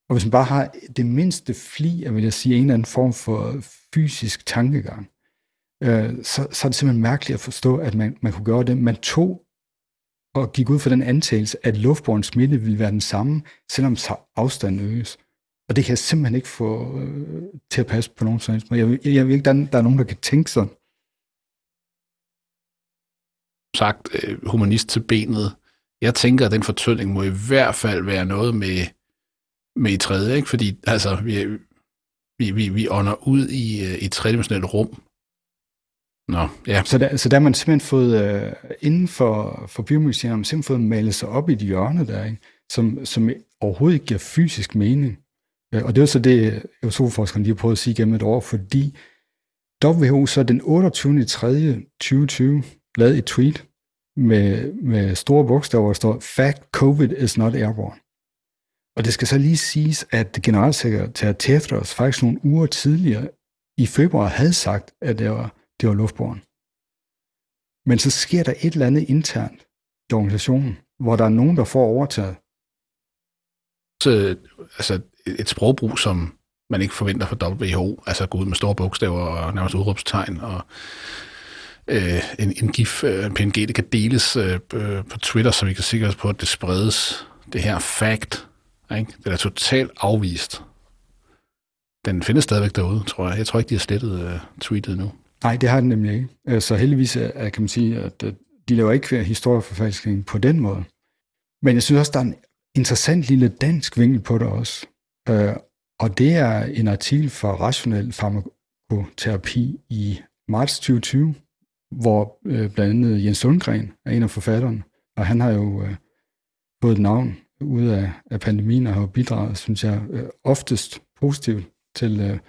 Og hvis man bare har det mindste fli, af, vil jeg sige, en eller anden form for fysisk tankegang, øh, så, så er det simpelthen mærkeligt at forstå, at man, man kunne gøre det. Man tog og gik ud fra den antagelse, at luftbåren smitte ville være den samme, selvom afstanden øges. Og det kan jeg simpelthen ikke få øh, til at passe på nogen sådan måde. Jeg, jeg, jeg ved ikke, der, der er nogen, der kan tænke sådan. Sagt øh, humanist til benet. Jeg tænker, at den fortælling må i hvert fald være noget med, med i tredje, ikke? fordi altså, vi, vi, vi, vi ånder ud i øh, i et tredimensionelt rum. Nå, ja. Så der, så der har man simpelthen fået, øh, inden for, for biomedicin, har man simpelthen fået malet sig op i de hjørne der, ikke? Som, som overhovedet ikke giver fysisk mening. Øh, og det er så det, øh, aerosolforskerne har prøvet at sige gennem et år, fordi WHO så den 28. 3. 2020 lavet et tweet med, med store bogstaver, hvor der står, Fact, COVID is not airborne. Og det skal så lige siges, at generalsekretær Tedros faktisk nogle uger tidligere i februar havde sagt, at det var, det var luftborgen. Men så sker der et eller andet internt i organisationen, hvor der er nogen, der får overtaget. Så, altså, et sprogbrug, som man ikke forventer fra WHO, altså gå ud med store bogstaver og nærmest udråbstegn, og øh, en, en GIF, øh, en PNG, det kan deles øh, på Twitter, så vi kan sikre os på, at det spredes. Det her fact, ikke? det er totalt afvist. Den findes stadigvæk derude, tror jeg. Jeg tror ikke, de har slettet øh, tweetet nu. Nej, det har den nemlig ikke. Øh, så heldigvis øh, er, kan man sige, at de laver ikke historieforfalskning på den måde. Men jeg synes også, der er en interessant lille dansk vinkel på det også. Og det er en artikel for Rationel Farmakoterapi i marts 2020, hvor øh, blandt andet Jens Sundgren er en af forfatterne, og han har jo øh, fået et navn ud af, af pandemien og har bidraget, synes jeg, øh, oftest positivt til, øh,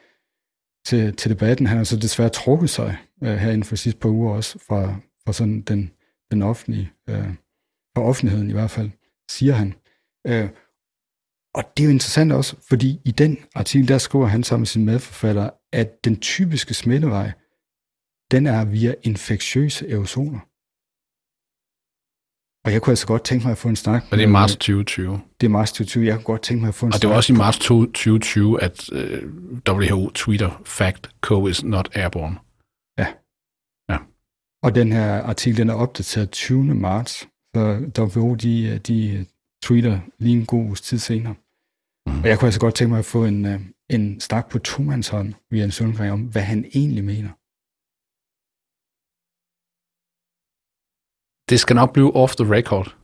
til, til debatten. Han har så desværre trukket sig øh, her inden for sidste par uger også fra, fra sådan den, den offentlige, øh, fra offentligheden i hvert fald, siger han. Øh, og det er jo interessant også, fordi i den artikel, der skriver han sammen med sin medforfatter, at den typiske smittevej, den er via infektiøse aerosoler. Og jeg kunne altså godt tænke mig at få en snak. Og det er marts 2020. Det er marts 2020. Jeg kunne godt tænke mig at få en og snak. Og det var også i marts 2020, at øh, WHO tweeter, fact, CO is not airborne. Ja. Ja. Og den her artikel, den er opdateret 20. marts. Så WHO, de, de tweeter lige en god uges tid senere. Mm. Og jeg kunne altså godt tænke mig at få en, øh, en snak på hånd via en Sundgren om, hvad han egentlig mener. Det skal nok blive off the record,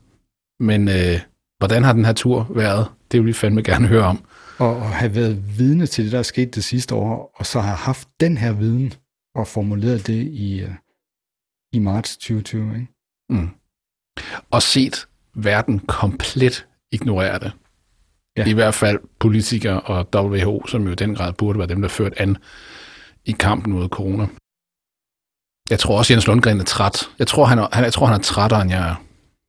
men øh, hvordan har den her tur været? Det vil vi fandme gerne høre om. Og, og have været vidne til det, der er sket det sidste år, og så have haft den her viden og formuleret det i, øh, i marts 2020. Ikke? Mm. Og set verden komplet ignorere det. Ja. I hvert fald politikere og WHO, som jo i den grad burde være dem, der ført an i kampen mod corona. Jeg tror også, Jens Lundgren er træt. Jeg tror, han er, han, jeg tror, han er trættere, end jeg er.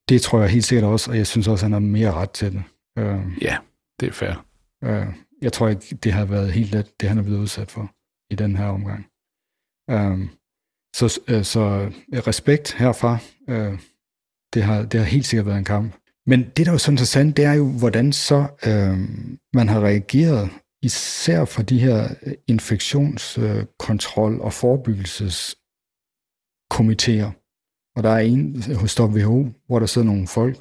Det tror jeg helt sikkert også, og jeg synes også, han har mere ret til det. Uh, ja, det er fair. Uh, jeg tror ikke, det har været helt let, det han er blevet udsat for i den her omgang. Uh, så, uh, så respekt herfra. Uh, det, har, det har helt sikkert været en kamp. Men det, der er jo så interessant, det er jo, hvordan så øh, man har reageret, især for de her øh, infektionskontrol- og komiteer. Og der er en hos WHO, hvor der sidder nogle folk,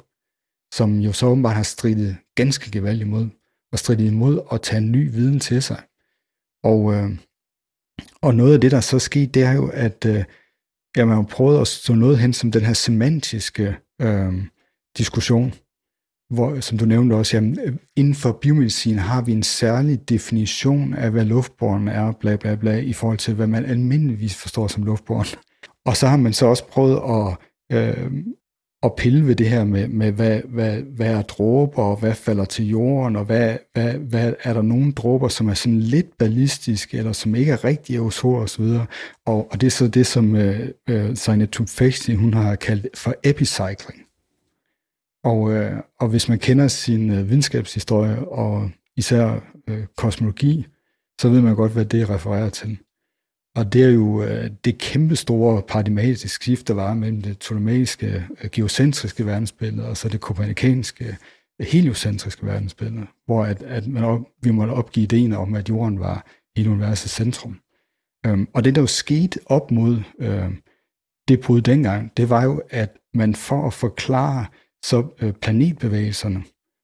som jo så åbenbart har stridet ganske gevaldigt imod, og stridet imod at tage ny viden til sig. Og, øh, og noget af det, der så skete, det er jo, at øh, ja, man har prøvet at stå noget hen som den her semantiske øh, diskussion, hvor, som du nævnte også, jamen, øh, inden for biomedicin har vi en særlig definition af, hvad luftborgen er, bla bla bla, i forhold til, hvad man almindeligvis forstår som luftborgen. Og så har man så også prøvet at, øh, at pille ved det her med, med hvad, hvad, hvad er dråber, og hvad falder til jorden, og hvad, hvad, hvad er der nogle dråber, som er sådan lidt ballistiske, eller som ikke er rigtig hår og så videre. Og, og det er så det, som øh, øh, Signe Tufekci, hun har kaldt for epicycling. Og, øh, og hvis man kender sin øh, videnskabshistorie, og især øh, kosmologi, så ved man godt, hvad det refererer til. Og det er jo øh, det kæmpe store paradigmatiske skift, der var mellem det ptolemæiske øh, geocentriske verdensbillede og så det kopernikanske øh, heliocentriske verdensbillede, hvor at, at man op, vi måtte opgive ideen om, at jorden var hele universets centrum. Øhm, og det, der jo skete op mod øh, det brud dengang, det var jo, at man for at forklare så øh, planetbevægelserne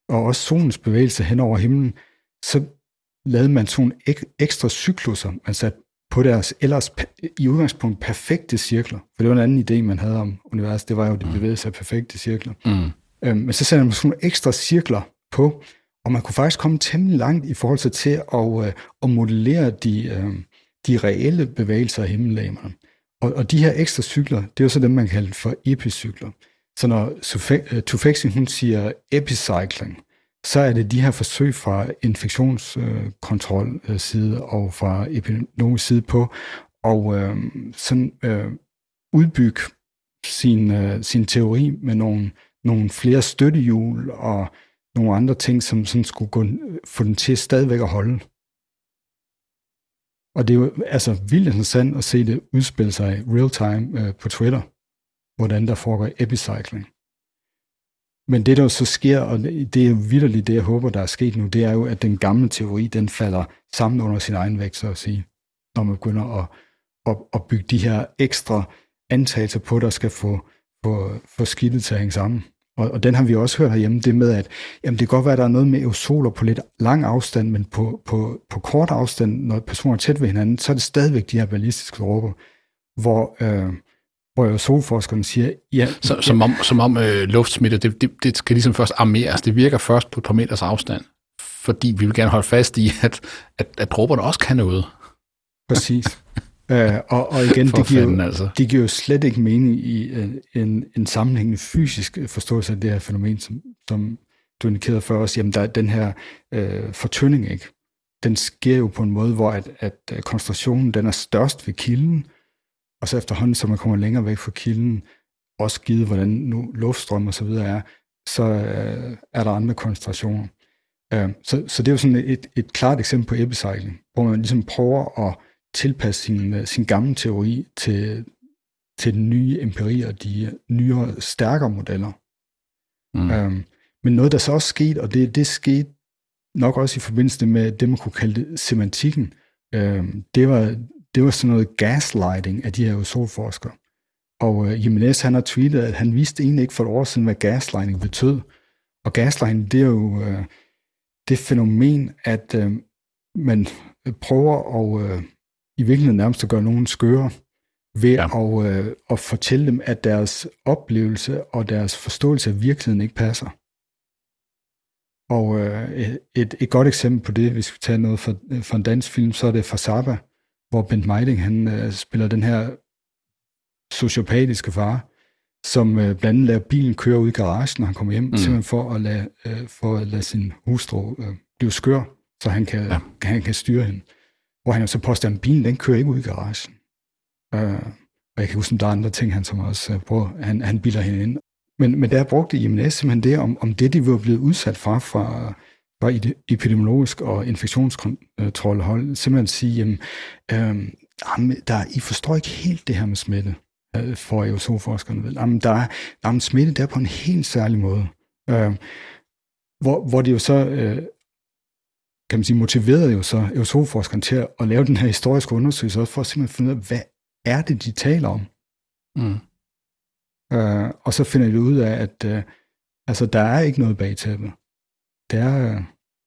og også solens bevægelse hen over himlen, så lavede man sådan ek, ekstra cykluser. Man satte på deres ellers i udgangspunkt perfekte cirkler. For det var en anden idé, man havde om universet. Det var jo, at det mm. bevægede sig perfekte cirkler. Mm. Øhm, men så satte man sådan nogle ekstra cirkler på, og man kunne faktisk komme temmelig langt i forhold til, til at, øh, at modellere de, øh, de reelle bevægelser af himmellægerne. Og, og de her ekstra cykler, det er jo så dem, man kalder for epicykler. Så når øh, Tufekci, hun siger epicycling, så er det de her forsøg fra infektionskontrol side øh, og fra epidemiologisk side på og øh, sådan øh, udbygge sin, øh, sin teori med nogle, nogle flere støttehjul og nogle andre ting, som sådan skulle gå, få den til stadigvæk at holde. Og det er jo altså vildt interessant at se det udspille sig real time øh, på Twitter, hvordan der foregår epicycling. Men det, der så sker, og det er vidderligt det, jeg håber, der er sket nu, det er jo, at den gamle teori, den falder sammen under sin egen vægt, så at sige, når man begynder at, at, at bygge de her ekstra antagelser på, der skal få, få, få skidtet til at hænge sammen. Og, og den har vi også hørt herhjemme, det med, at jamen, det kan godt være, at der er noget med aerosoler på lidt lang afstand, men på, på, på kort afstand, når personer er tæt ved hinanden, så er det stadigvæk de her ballistiske dråber, hvor, øh, hvor jo solforskerne siger, ja... Så, som om, som om øh, luftsmitte, det, det, det skal ligesom først armeres. Det virker først på et par meters afstand, fordi vi vil gerne holde fast i, at, at, at dråberne også kan noget. Præcis. uh, [LAUGHS] og, og igen, det giver, fanden, altså. det giver jo slet ikke mening i uh, en, en sammenhængende fysisk forståelse af det her fænomen, som, som du indikerede før os. Jamen, der er den her uh, fortynding, ikke? Den sker jo på en måde, hvor at, at koncentrationen den er størst ved kilden, og så efterhånden, som man kommer længere væk fra kilden, også givet, hvordan nu luftstrøm og så videre er, så øh, er der andre koncentrationer. Øh, så, så det er jo sådan et, et klart eksempel på epicycling, hvor man ligesom prøver at tilpasse sin, øh, sin gamle teori til, til den nye empiri og de nyere, stærkere modeller. Mm. Øh, men noget, der så også skete, og det, det skete nok også i forbindelse med det, man kunne kalde det semantikken, øh, det var det var sådan noget gaslighting af de her solforskere. Og uh, Jimenez, han har tweetet, at han vidste egentlig ikke for et år siden, hvad gaslighting betød. Og gaslighting, det er jo uh, det fænomen, at uh, man prøver at uh, i virkeligheden nærmest at gøre nogen skøre ved ja. at, uh, at fortælle dem, at deres oplevelse og deres forståelse af virkeligheden ikke passer. Og uh, et, et godt eksempel på det, hvis vi tager noget fra, fra en dansk film, så er det fra Saba, hvor Bent Meiding, han øh, spiller den her sociopatiske far, som øh, blandt andet lader bilen køre ud i garagen, når han kommer hjem, mm. simpelthen for at lade, øh, for at lade sin hustru øh, blive skør, så han kan, ja. han kan styre hende. Hvor han jo så påstår, at bilen den kører ikke ud i garagen. Øh, og jeg kan huske, at der er andre ting, han som også øh, prøver, han, han bilder hende ind. Men, men der brugte IMNS simpelthen det, om, om det, de var blevet udsat for fra, fra epidemiologisk og infektionskontrolhold, simpelthen sige, jamen, øh, der, I forstår ikke helt det her med smitte, øh, for aerosolforskerne ved. Jamen, der er, jamen, smitte der på en helt særlig måde. Øh, hvor, hvor de jo så, øh, kan man sige, motiverede jo så aerosolforskerne til at, at lave den her historiske undersøgelse, også for at simpelthen finde ud af, hvad er det, de taler om? Mm. Øh, og så finder de ud af, at øh, altså, der er ikke noget bag tæppet det er,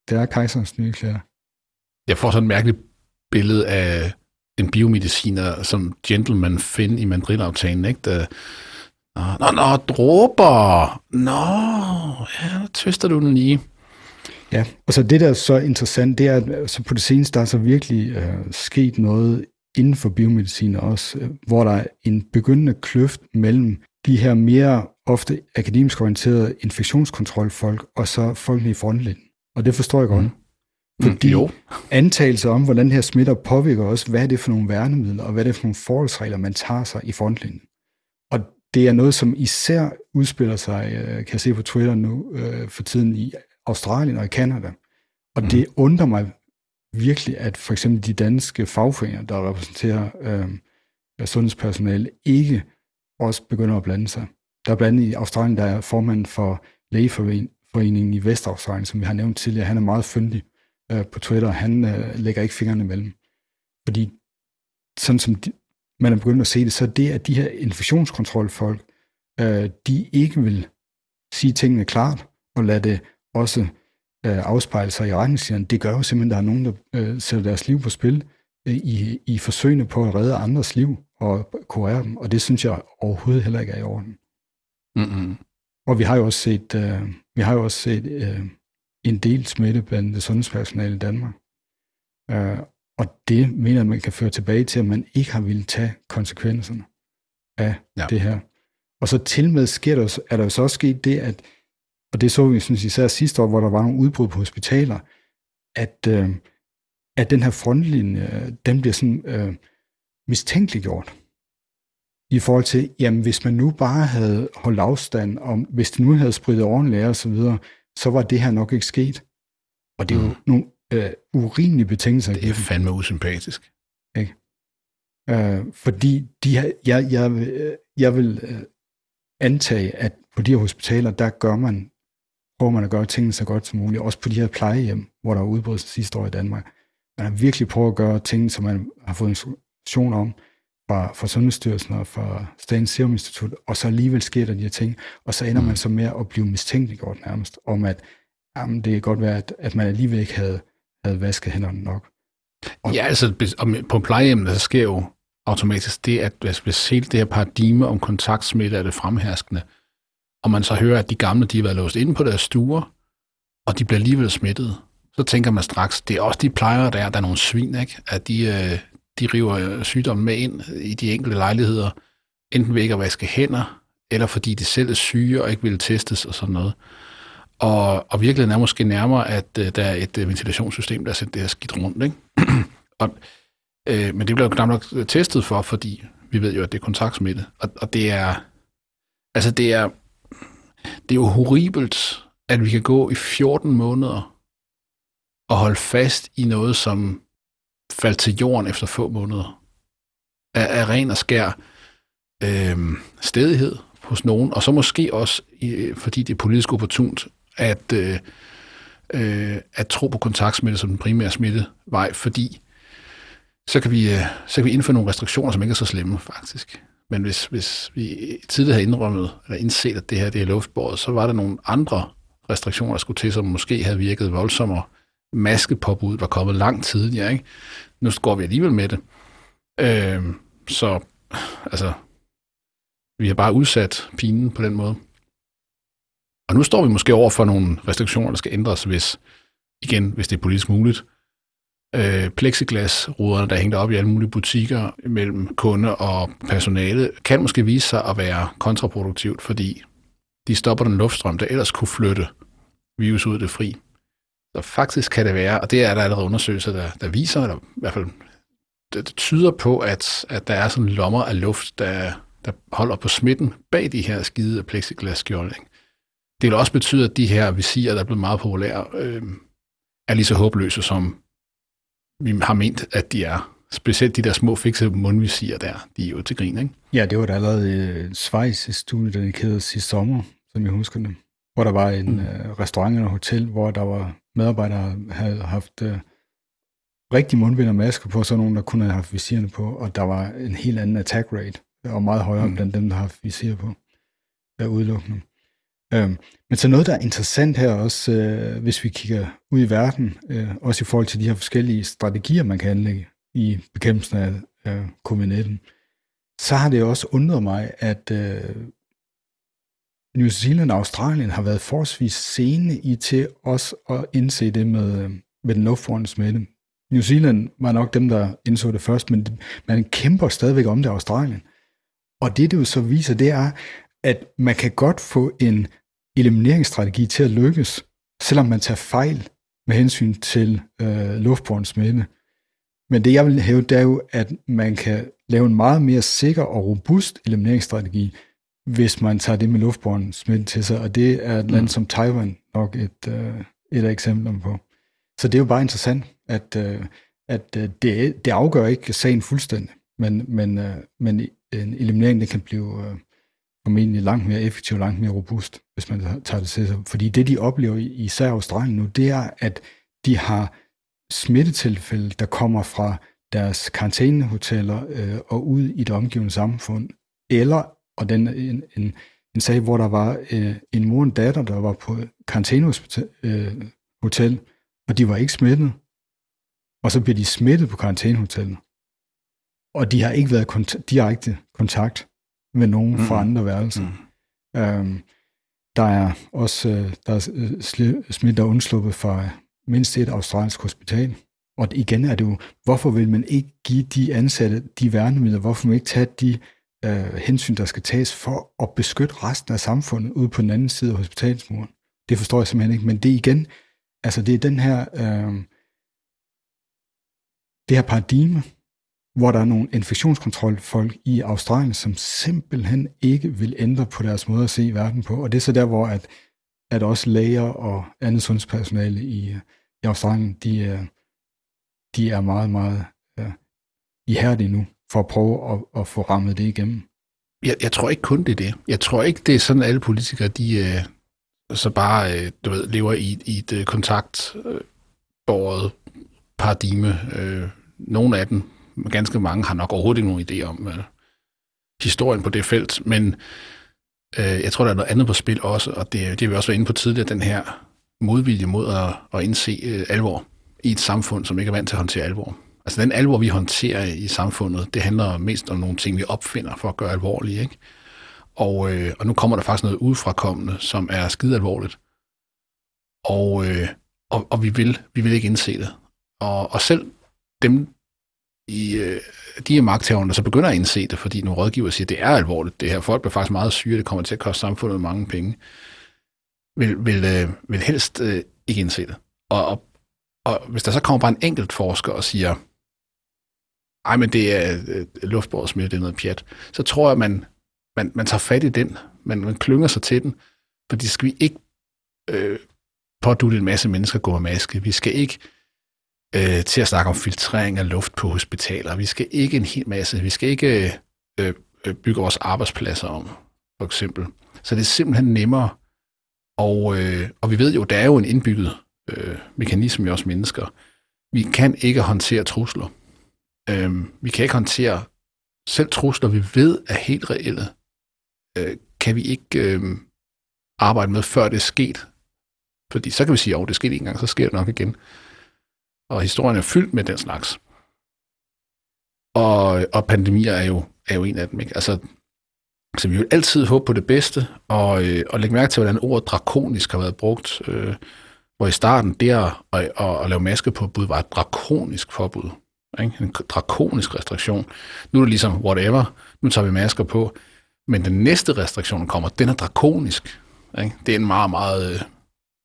det er kejserens nye klæder. Jeg får sådan et mærkeligt billede af en biomediciner som Gentleman Finn i Madrid-aftalen, ikke? Der, Nå, nå, dråber. Nå, ja, twister du den lige. Ja, og så det, der er så interessant, det er, at så på det seneste, der er så virkelig øh, sket noget inden for biomedicin også, øh, hvor der er en begyndende kløft mellem de her mere ofte akademisk orienterede infektionskontrolfolk, og så folkene i frontlinjen. Og det forstår jeg godt. Mm. Fordi mm, jo. antagelser om, hvordan det her smitter påvirker også, hvad er det for nogle værnemidler, og hvad er det for nogle forholdsregler, man tager sig i frontlinjen. Og det er noget, som især udspiller sig, øh, kan jeg se på Twitter nu, øh, for tiden i Australien og i Kanada. Og mm. det undrer mig virkelig, at for eksempel de danske fagforeninger, der repræsenterer øh, sundhedspersonale, ikke også begynder at blande sig. Der er blandt andet i Australien, der er formanden for lægeforeningen i Vestaustralien, som vi har nævnt tidligere. Han er meget fyndig øh, på Twitter. og Han øh, lægger ikke fingrene imellem. Fordi sådan som de, man er begyndt at se det, så det, at de her infektionskontrolfolk, øh, de ikke vil sige tingene klart, og lade det også øh, afspejle sig i retningslinjerne, det gør jo simpelthen, at der er nogen, der øh, sætter deres liv på spil øh, i, i forsøgene på at redde andres liv og kurere dem, og det synes jeg overhovedet heller ikke er i orden. Mm-hmm. Og vi har jo også set, øh, vi har jo også set øh, en del smitte blandt sundhedspersonale i Danmark. Øh, og det mener jeg, man kan føre tilbage til, at man ikke har ville tage konsekvenserne af ja. det her. Og så til med sker der, er der jo så også sket det, at, og det så vi synes især sidste år, hvor der var nogle udbrud på hospitaler, at, øh, at den her frontlinje, den bliver sådan øh, mistænkeliggjort i forhold til, jamen hvis man nu bare havde holdt afstand, og hvis det nu havde spredt ordentligt og så videre, så var det her nok ikke sket. Og det er jo mm. nogle øh, urimelige betingelser. Det er fandme usympatisk. Ikke? Øh, fordi de her, jeg, jeg, jeg vil øh, antage, at på de her hospitaler, der gør man, prøver man at gøre tingene så godt som muligt. Også på de her plejehjem, hvor der var udbrud sidste år i Danmark. Man har virkelig prøvet at gøre ting, som man har fået instruktion om fra, fra Sundhedsstyrelsen og fra Statens Serum Institut, og så alligevel sker der de her ting, og så ender mm. man så med at blive mistænkeliggjort nærmest, om at jamen, det kan godt være, at, at man alligevel ikke havde, havde vasket hænderne nok. Og, ja, altså på plejehjemmet, der sker jo automatisk det, at hvis hele det her paradigme om kontaktsmitte er det fremherskende, og man så hører, at de gamle, de har været låst inde på deres stuer, og de bliver alligevel smittet, så tænker man straks, det er også de plejere, der er, der er nogle svin, ikke? at de, øh, de river sygdommen med ind i de enkelte lejligheder, enten ved ikke at vaske hænder, eller fordi de selv er syge og ikke vil testes og sådan noget. Og, og virkeligheden er måske nærmere, at øh, der er et øh, ventilationssystem, der sætter det her skidt rundt. Ikke? [CLEARS THROAT] og, øh, men det bliver jo knap nok øh, testet for, fordi vi ved jo, at det er kontaktsmitte. Og, og det er, altså det er, det er jo horribelt, at vi kan gå i 14 måneder og holde fast i noget, som faldt til jorden efter få måneder. Af, af ren og skær øh, stedighed hos nogen, og så måske også, øh, fordi det er politisk opportunt, at, øh, øh, at tro på kontaktsmitte som den primære smittevej, fordi så kan, vi, øh, så kan vi indføre nogle restriktioner, som ikke er så slemme, faktisk. Men hvis, hvis vi tidligere havde indrømmet, eller indset, at det her det er luftbåret, så var der nogle andre restriktioner, der skulle til, som måske havde virket voldsommere. Maskepåbud var kommet lang tidligere, ikke? Nu går vi alligevel med det. Øh, så, altså, vi har bare udsat pinen på den måde. Og nu står vi måske over for nogle restriktioner, der skal ændres, hvis, igen, hvis det er politisk muligt. Øh, plexiglasruderne, der hængte op i alle mulige butikker mellem kunde og personale, kan måske vise sig at være kontraproduktivt, fordi de stopper den luftstrøm, der ellers kunne flytte virus ud af det fri. Så faktisk kan det være, og det er der allerede undersøgelser, der, der viser, eller i hvert fald det, det tyder på, at, at der er sådan lommer af luft, der, der holder på smitten bag de her skide plexiglasskjolde. Det vil også betyde, at de her visirer, der er blevet meget populære, øh, er lige så håbløse, som vi har ment, at de er. Specielt de der små fikse mundvisirer der, de er jo til grin, ikke? Ja, det var da allerede Schweiz studie, der kædede sidste sommer, som jeg husker det. Hvor der var en mm. uh, restaurant eller hotel, hvor der var medarbejdere, der havde haft uh, rigtig mundbind og masker på, så nogen, der kunne have haft visirerne på, og der var en helt anden attack rate, og meget højere mm. blandt dem, der har haft visir på, der udelukkende. Øhm, men så noget, der er interessant her også, øh, hvis vi kigger ud i verden, øh, også i forhold til de her forskellige strategier, man kan anlægge i bekæmpelsen af øh, covid-19, så har det også undret mig, at øh, New Zealand og Australien har været forholdsvis sene i til os at indse det med, øh, med den luftforan smitte. New Zealand var nok dem, der indså det først, men man kæmper stadigvæk om det i Australien. Og det, det jo så viser, det er, at man kan godt få en elimineringsstrategi til at lykkes, selvom man tager fejl med hensyn til øh, luftbåren smitte. Men det, jeg vil hæve, det er jo, at man kan lave en meget mere sikker og robust elimineringsstrategi, hvis man tager det med luftbåren smitte til sig, og det er et land mm. som Taiwan nok et, øh, et af eksemplerne på. Så det er jo bare interessant, at, øh, at øh, det, det afgør ikke sagen fuldstændig, men, men, øh, men en eliminering det kan blive øh, formentlig langt mere effektiv, langt mere robust, hvis man tager det til sig. Fordi det, de oplever i især Australien nu, det er, at de har smittetilfælde, der kommer fra deres karantænehoteller øh, og ud i det omgivende samfund, eller, og den en, en, en sag, hvor der var øh, en mor og en datter, der var på karantænehotel, øh, hotel, og de var ikke smittet, og så bliver de smittet på karantænehotellet. Og de har ikke været kont- direkte kontakt med nogen mm. fra andre værelser. Mm. Øhm, der er også øh, der er øh, smidt, er undsluppet fra mindst et australsk hospital. Og igen er det jo, hvorfor vil man ikke give de ansatte de værnemidler? Hvorfor vil man ikke tage de øh, hensyn, der skal tages for at beskytte resten af samfundet ude på den anden side af hospitalsmuren? Det forstår jeg simpelthen ikke. Men det igen, altså det er den her, øh, det her paradigme, hvor der er nogle infektionskontrolfolk i Australien, som simpelthen ikke vil ændre på deres måde at se verden på. Og det er så der, hvor at, at også læger og andet sundhedspersonale i, i Australien, de de er meget, meget uh, ihærdige nu for at prøve at, at få rammet det igennem. Jeg, jeg tror ikke kun det er det. Jeg tror ikke, det er sådan, alle politikere, de øh, så bare, øh, du ved, lever i, i et uh, kontaktbåret øh, paradigme. Øh, nogle af dem ganske mange har nok overhovedet ikke nogen idé om øh, historien på det felt, men øh, jeg tror, der er noget andet på spil også, og det, det vi også været inde på tidligere, den her modvilje mod at, at indse øh, alvor i et samfund, som ikke er vant til at håndtere alvor. Altså den alvor, vi håndterer i samfundet, det handler mest om nogle ting, vi opfinder for at gøre alvorlige, ikke? Og, øh, og nu kommer der faktisk noget udfrakommende, som er skide alvorligt. Og, øh, og, og vi, vil, vi vil ikke indse det. Og, og selv dem, i øh, de her magthaverne, der så begynder at indse det, fordi nogle rådgiver siger, at det er alvorligt, det her. Folk bliver faktisk meget syge, det kommer til at koste samfundet mange penge. Vil, vil, øh, vil helst øh, ikke indse det. Og, og, og hvis der så kommer bare en enkelt forsker og siger, ej, men det er øh, luftbåret det er noget pjat, så tror jeg, man, man, man tager fat i den, man, man klynger sig til den, fordi skal vi ikke øh, pådutte en masse mennesker gå med maske. Vi skal ikke øh, til at snakke om filtrering af luft på hospitaler. Vi skal ikke en hel masse. Vi skal ikke øh, øh, bygge vores arbejdspladser om, for eksempel. Så det er simpelthen nemmere. Og, øh, og vi ved jo, der er jo en indbygget øh, mekanisme i os mennesker. Vi kan ikke håndtere trusler. Øh, vi kan ikke håndtere selv trusler, vi ved er helt reelle. Øh, kan vi ikke øh, arbejde med, før det er sket. Fordi så kan vi sige, at det skete en gang, så sker det nok igen. Og historien er fyldt med den slags. Og, og pandemier er jo, er jo en af dem. Ikke? Altså, så vi vil altid håbe på det bedste, og, øh, og lægge mærke til, hvordan ordet drakonisk har været brugt. Øh, hvor i starten, det at, at, at, at lave bud var et drakonisk forbud. Ikke? En drakonisk restriktion. Nu er det ligesom whatever, nu tager vi masker på. Men den næste restriktion, der kommer, den er drakonisk. Ikke? Det er en meget, meget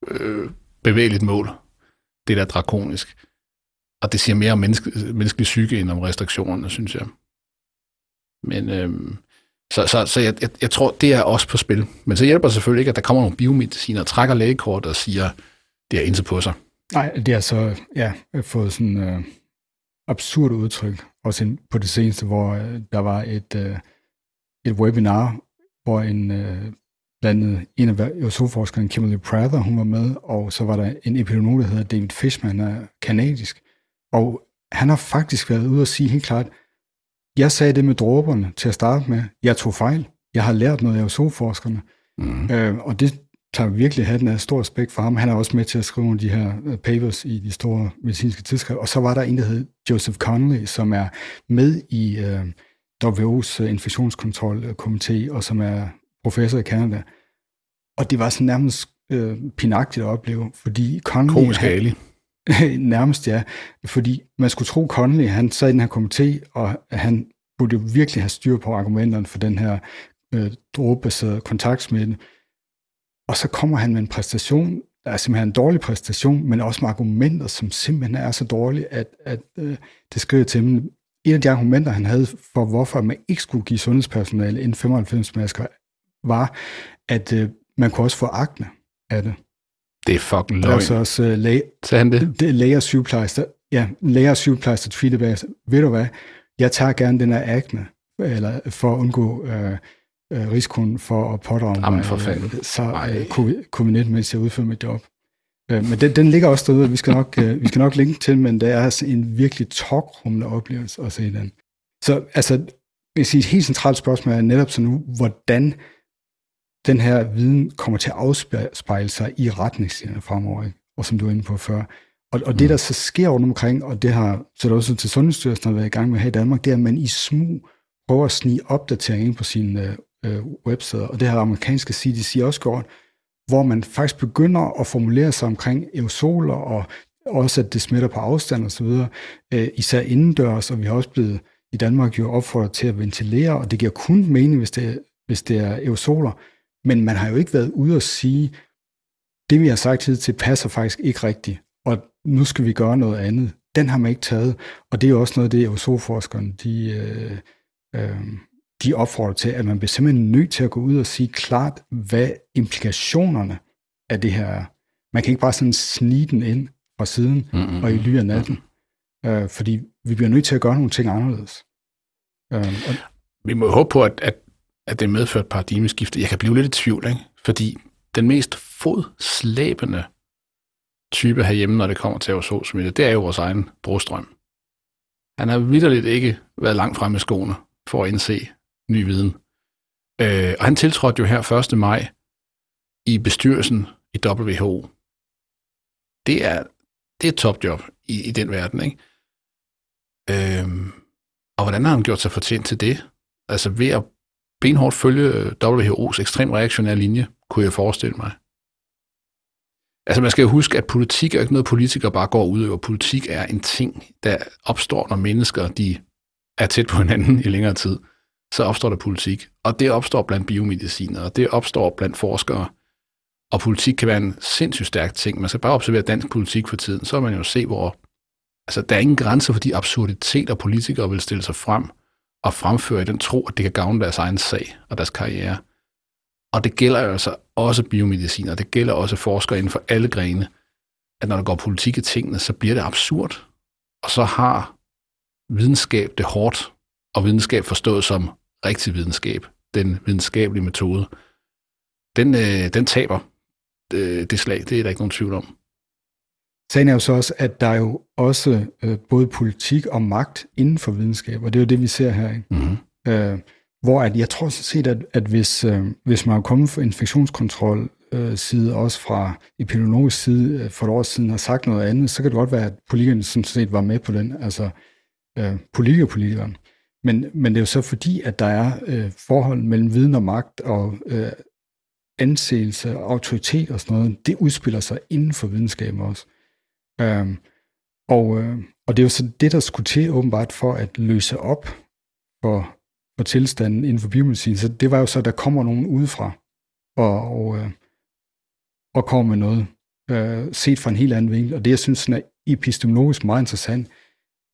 øh, bevægeligt mål. Det der er drakonisk. Og det siger mere om menneske, menneskelig psyke end om restriktionerne, synes jeg. Men øh, så, så, så jeg, jeg, jeg tror, det er også på spil. Men så hjælper det selvfølgelig ikke, at der kommer nogle biomediciner og trækker lægekort og siger, det er intet på sig. Nej, det er så, ja, fået sådan øh, absurd udtryk, også på det seneste, hvor øh, der var et, øh, et webinar, hvor en øh, blandt andet en af USO-forskerne, Kimberly Prather, hun var med, og så var der en epidemiolog, der hedder David Fishman, er kanadisk, og han har faktisk været ude og sige helt klart, jeg sagde det med dråberne til at starte med. Jeg tog fejl. Jeg har lært noget af OSO-forskerne. Mm. Øh, og det tager virkelig hatten af stor respekt for ham. Han er også med til at skrive nogle af de her øh, papers i de store medicinske tidsskrifter. Og så var der en, der hed Joseph Connolly, som er med i øh, WHO's infektionskontrolkomité, og som er professor i Canada. og det var sådan nærmest øh, pinagtigt at opleve, fordi. Komisk han, [LAUGHS] nærmest ja, fordi man skulle tro Conley, han sad i den her komité, og han burde jo virkelig have styr på argumenterne for den her øh, drogebaserede kontaktsmitte. Og så kommer han med en præstation, der er simpelthen en dårlig præstation, men også med argumenter, som simpelthen er så dårlige, at, at øh, det skriver til dem. Et af de argumenter, han havde for, hvorfor man ikke skulle give sundhedspersonale en 95 masker, var, at øh, man kunne også få akne af det. Det er fucking løgn. Altså også uh, læge, det? det læger og sygeplejersker, ja, læger og sygeplejersker tweeter bag, ved du hvad, jeg tager gerne den her akne, eller for at undgå øh, øh, risikoen for at pådrage Jamen, for fanden. øh, så øh, covid-19, mens jeg udfører mit job. Øh, men den, den ligger også derude, vi skal nok, øh, vi skal nok linke til, men det er altså en virkelig tokrummende oplevelse at se den. Så altså, jeg sige, et helt centralt spørgsmål er netop så nu, hvordan den her viden kommer til at afspejle sig i retningslinjerne fremover, ikke? og som du var inde på før. Og, og det, der så sker rundt omkring, og det har så det også til Sundhedsstyrelsen har været i gang med her i Danmark, det er, at man i smug prøver at snige opdatering ind på sine øh, websider, og det har amerikanske CDC også gjort, hvor man faktisk begynder at formulere sig omkring aerosoler, og også at det smitter på afstand osv., øh, især indendørs, og vi har også blevet i Danmark jo opfordret til at ventilere, og det giver kun mening, hvis det, hvis det er aerosoler, men man har jo ikke været ude at sige, det vi har sagt tid til passer faktisk ikke rigtigt, og nu skal vi gøre noget andet. Den har man ikke taget, og det er jo også noget af det, aerosolforskerne, de, øh, øh, de opfordrer til, at man bliver simpelthen nødt til at gå ud og sige klart, hvad implikationerne af det her er. Man kan ikke bare sådan snige den ind fra siden mm-hmm. og i ly af natten, øh, fordi vi bliver nødt til at gøre nogle ting anderledes. Øh, og... Vi må håbe på, at, at, at det medfører et paradigmeskifte. Jeg kan blive lidt i tvivl, ikke? fordi den mest fodslæbende type herhjemme, når det kommer til aerosolsmitte, det er jo vores egen brostrøm. Han har vidderligt ikke været langt fremme i skoene for at indse ny viden. Øh, og han tiltrådte jo her 1. maj i bestyrelsen i WHO. Det er, det er et topjob i, i den verden, ikke? Øh, og hvordan har han gjort sig fortjent til det? Altså ved at benhårdt følge WHO's ekstrem reaktionære linje, kunne jeg forestille mig. Altså man skal jo huske, at politik er ikke noget, politikere bare går ud over. Politik er en ting, der opstår, når mennesker de er tæt på hinanden i længere tid. Så opstår der politik. Og det opstår blandt biomediciner, og det opstår blandt forskere. Og politik kan være en sindssygt stærk ting. Man skal bare observere dansk politik for tiden, så vil man jo se, hvor... Altså, der er ingen grænser for de absurditeter, politikere vil stille sig frem og fremføre i den tro, at det kan gavne deres egen sag og deres karriere. Og det gælder jo altså også biomedicin, og det gælder også forskere inden for alle grene, at når der går politik i tingene, så bliver det absurd. Og så har videnskab det hårdt, og videnskab forstået som rigtig videnskab, den videnskabelige metode, den, øh, den taber det, øh, det slag. Det er der ikke nogen tvivl om. Sagen er jo så også, at der er jo også øh, både politik og magt inden for videnskab, og det er jo det, vi ser her. Ikke? Mm-hmm. Øh, hvor at, jeg tror set, at, at hvis, øh, hvis man har kommet fra infektionskontrol øh, side, også fra epidemiologisk side øh, for et år siden, har sagt noget andet, så kan det godt være, at politikerne sådan set var med på den, altså øh, politiker-politikeren. Men, men det er jo så fordi, at der er øh, forhold mellem viden og magt og øh, anseelse, autoritet og sådan noget, det udspiller sig inden for videnskaben også. Øhm, og, øh, og det er jo så det, der skulle til åbenbart for at løse op for for tilstanden inden for biomedicin. Så det var jo så, at der kommer nogen udefra og, og, øh, og kommer med noget øh, set fra en helt anden vinkel. Og det, jeg synes sådan er epistemologisk meget interessant,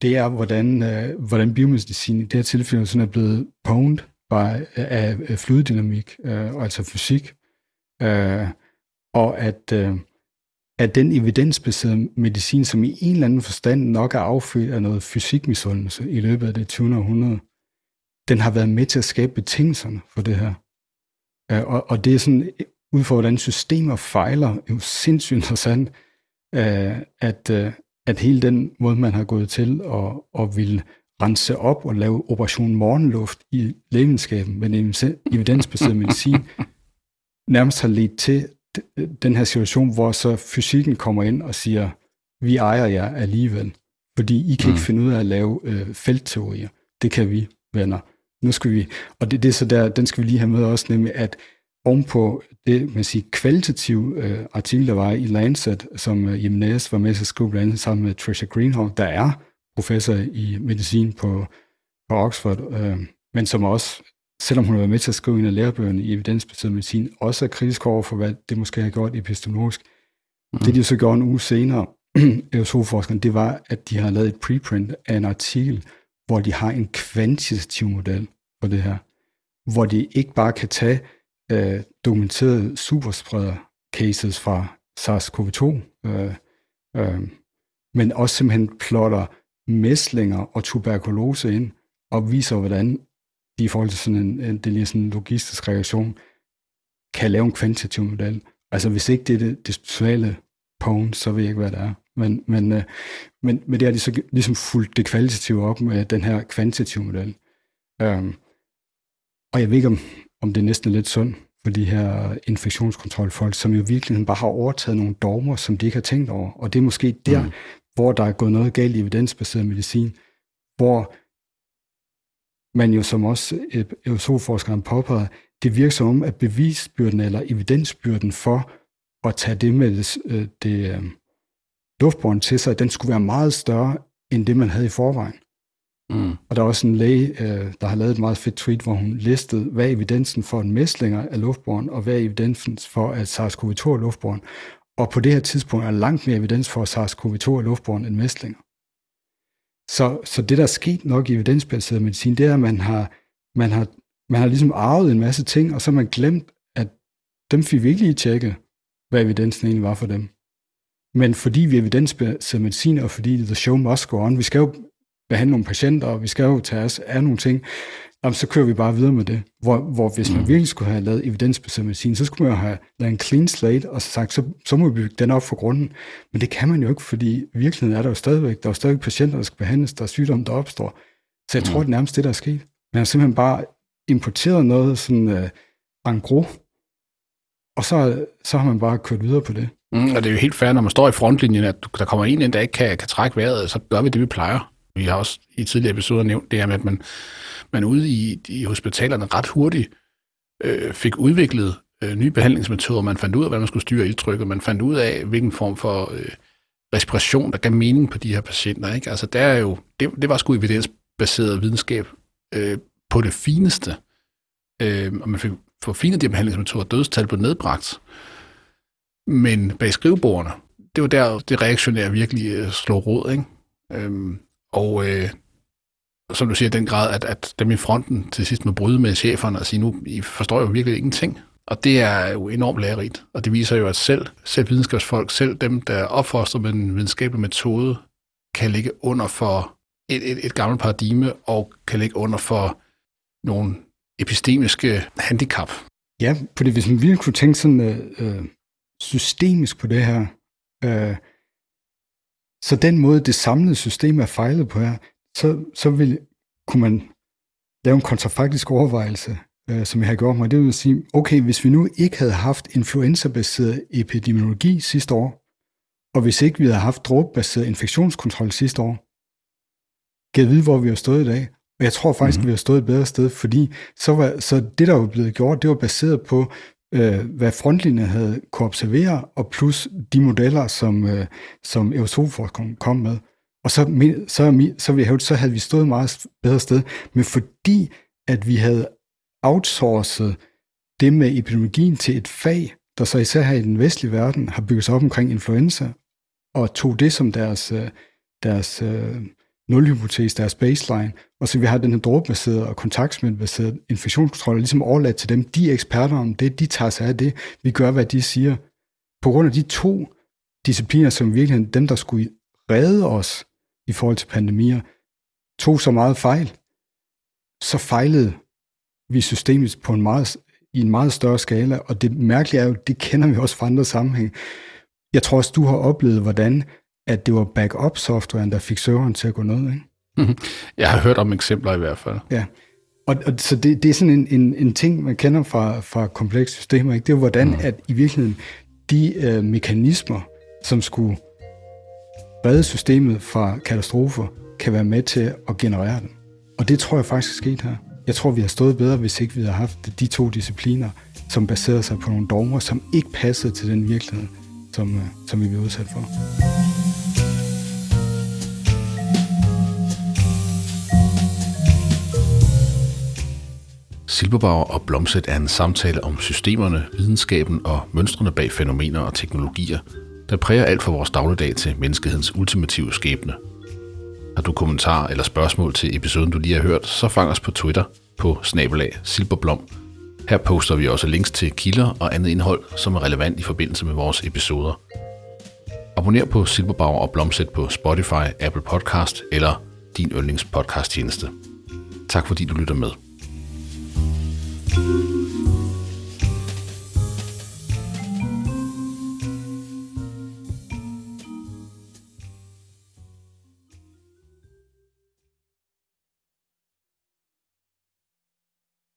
det er, hvordan, øh, hvordan biomedicin i det her tilfælde sådan er blevet pwned by, af, af fluiddynamik, øh, altså fysik, øh, og at, øh, at den evidensbaserede medicin, som i en eller anden forstand nok er affødt af noget fysikmisundelse i løbet af det 20. århundrede, den har været med til at skabe betingelserne for det her. Øh, og, og det er sådan, øh, ud fra hvordan systemer fejler, er jo sindssygt interessant, øh, at, øh, at hele den måde, man har gået til at, at ville rense op og lave operation morgenluft i lægevidenskaben med en evidensbaseret medicin, nærmest har ledt til den her situation, hvor så fysikken kommer ind og siger, vi ejer jer alligevel, fordi I kan mm. ikke finde ud af at lave øh, feltteorier. Det kan vi, venner nu skal vi, og det, det er så der, den skal vi lige have med også, nemlig at ovenpå det, man siger, kvalitative øh, artikel, der var i Lancet, som øh, Jimenez var med til at skrive blandt andet sammen med Tricia Greenhalgh, der er professor i medicin på, på Oxford, øh, men som også, selvom hun har været med til at skrive en af lærebøgerne i evidensbaseret medicin, også er kritisk over for, hvad det måske har gjort epistemologisk. Mm. Det de så gjorde en uge senere, [CLEARS THROAT] aerosolforskerne, det var, at de har lavet et preprint af en artikel, hvor de har en kvantitativ model for det her, hvor de ikke bare kan tage øh, dokumenterede superspreder cases fra SARS-CoV-2, øh, øh, men også simpelthen plotter mæslinger og tuberkulose ind, og viser, hvordan de i forhold til sådan en, en, det lige sådan en logistisk reaktion, kan lave en kvantitativ model. Altså hvis ikke det er det, det sociale pone, så ved jeg ikke, hvad det er. Men, men, øh, men, men det har de så ligesom fulgt det kvalitative op med den her kvantitative model. Øhm, og jeg ved ikke, om, om det er næsten lidt sundt for de her infektionskontrolfolk, som jo virkelig bare har overtaget nogle dogmer, som de ikke har tænkt over. Og det er måske der, mm. hvor der er gået noget galt i evidensbaseret medicin, hvor man jo som også aerosolforskeren påpeger, det virker som om, at bevisbyrden eller evidensbyrden for at tage det med det, øh, det øh, luftbånd til sig, den skulle være meget større, end det man havde i forvejen. Mm. Og der er også en læge, øh, der har lavet et meget fedt tweet, hvor hun listede, hvad er evidensen for, en mæslinger er luftbåren, og hvad er evidensen for, at SARS-CoV-2 er luftbåren. Og på det her tidspunkt er langt mere evidens for, at SARS-CoV-2 er luftbåren end mæslinger. Så, så det, der er sket nok i evidensbaseret medicin, det er, at man har, man har, man har ligesom arvet en masse ting, og så har man glemt, at dem fik vi ikke lige tjekke, hvad evidensen egentlig var for dem. Men fordi vi er evidensbaseret medicin, og fordi the show must go on, vi skal jo behandle nogle patienter, og vi skal jo tage os af nogle ting, jamen, så kører vi bare videre med det. Hvor, hvor hvis man mm. virkelig skulle have lavet evidensbaseret medicin, så skulle man jo have lavet en clean slate, og sagt, så, så må vi bygge den op for grunden. Men det kan man jo ikke, fordi virkeligheden er der jo stadigvæk, der er jo stadigvæk patienter, der skal behandles, der er sygdomme, der opstår. Så jeg mm. tror, det er nærmest det, der er sket. Man har simpelthen bare importeret noget sådan uh, en gros, og så, så har man bare kørt videre på det. Mm, og det er jo helt fair, når man står i frontlinjen, at der kommer en ind, der ikke kan, kan trække vejret, så gør vi det, vi plejer. Vi har også i tidligere episoder nævnt det her med, at man, man ude i, i hospitalerne ret hurtigt øh, fik udviklet øh, nye behandlingsmetoder. Man fandt ud af, hvordan man skulle styre ildtrykket. Man fandt ud af, hvilken form for øh, respiration, der gav mening på de her patienter. Ikke? Altså, der er jo, det, det var sgu evidensbaseret videnskab øh, på det fineste. Øh, og man fik forfinet de her behandlingsmetoder. Dødstal blev nedbragt. Men bag skrivebordene, det var der, det reaktionære virkelig øh, slog råd. Ikke? Øhm, og øh, som du siger, den grad, at, at dem i fronten til sidst må bryde med cheferne og sige, nu I forstår jo virkelig ingenting. Og det er jo enormt lærerigt, og det viser jo, at selv, selv videnskabsfolk, selv dem, der opfostret med den videnskabelig metode, kan ligge under for et, et, et gammelt paradigme, og kan ligge under for nogle epistemiske handicap. Ja, fordi hvis man virkelig kunne tænke sådan øh, øh systemisk på det her, øh, så den måde, det samlede system er fejlet på her, så, så vil, kunne man lave en kontrafaktisk overvejelse, øh, som jeg har gjort mig. Det vil sige, okay, hvis vi nu ikke havde haft influenza-baseret epidemiologi sidste år, og hvis ikke vi havde haft dråbebaseret infektionskontrol sidste år, kan vide, hvor vi har stået i dag. Og jeg tror faktisk, mm-hmm. vi har stået et bedre sted, fordi så, var, så det, der var blevet gjort, det var baseret på øh, hvad frontlinjen havde kunne observere, og plus de modeller, som, øh, som aerosolforskeren kom med. Og så, så, så, vi så havde vi stået meget bedre sted, men fordi at vi havde outsourcet det med epidemiologien til et fag, der så især her i den vestlige verden har bygget sig op omkring influenza, og tog det som deres, øh, deres øh, nulhypotese, deres baseline, og så vi har den her dråbebaserede og kontaktsmittebaserede infektionskontrol, ligesom overladt til dem. De er eksperter om det, de tager sig af det, vi gør, hvad de siger. På grund af de to discipliner, som virkelig dem, der skulle redde os i forhold til pandemier, tog så meget fejl, så fejlede vi systemet på en meget, i en meget større skala, og det mærkelige er jo, det kender vi også fra andre sammenhæng. Jeg tror også, du har oplevet, hvordan at det var backup-softwaren, der fik serveren til at gå ned. Ikke? Mm-hmm. [LAUGHS] Jeg har hørt om eksempler i hvert fald. Ja, og, og så det, det er sådan en, en, en ting, man kender fra, fra komplekse systemer. Ikke? Det er hvordan, mm. at i virkeligheden de øh, mekanismer, som skulle redde systemet fra katastrofer, kan være med til at generere dem. Og det tror jeg faktisk er sket her. Jeg tror, vi har stået bedre, hvis ikke vi havde haft de to discipliner, som baserede sig på nogle dogmer, som ikke passede til den virkelighed, som, øh, som vi blev udsat for. Silberbauer og Blomset er en samtale om systemerne, videnskaben og mønstrene bag fænomener og teknologier, der præger alt fra vores dagligdag til menneskehedens ultimative skæbne. Har du kommentarer eller spørgsmål til episoden, du lige har hørt, så fang os på Twitter på snabelag silberblom. Her poster vi også links til kilder og andet indhold, som er relevant i forbindelse med vores episoder. Abonner på Silberbauer og Blomset på Spotify, Apple Podcast eller din yndlingspodcasttjeneste. Tak fordi du lytter med. Thank you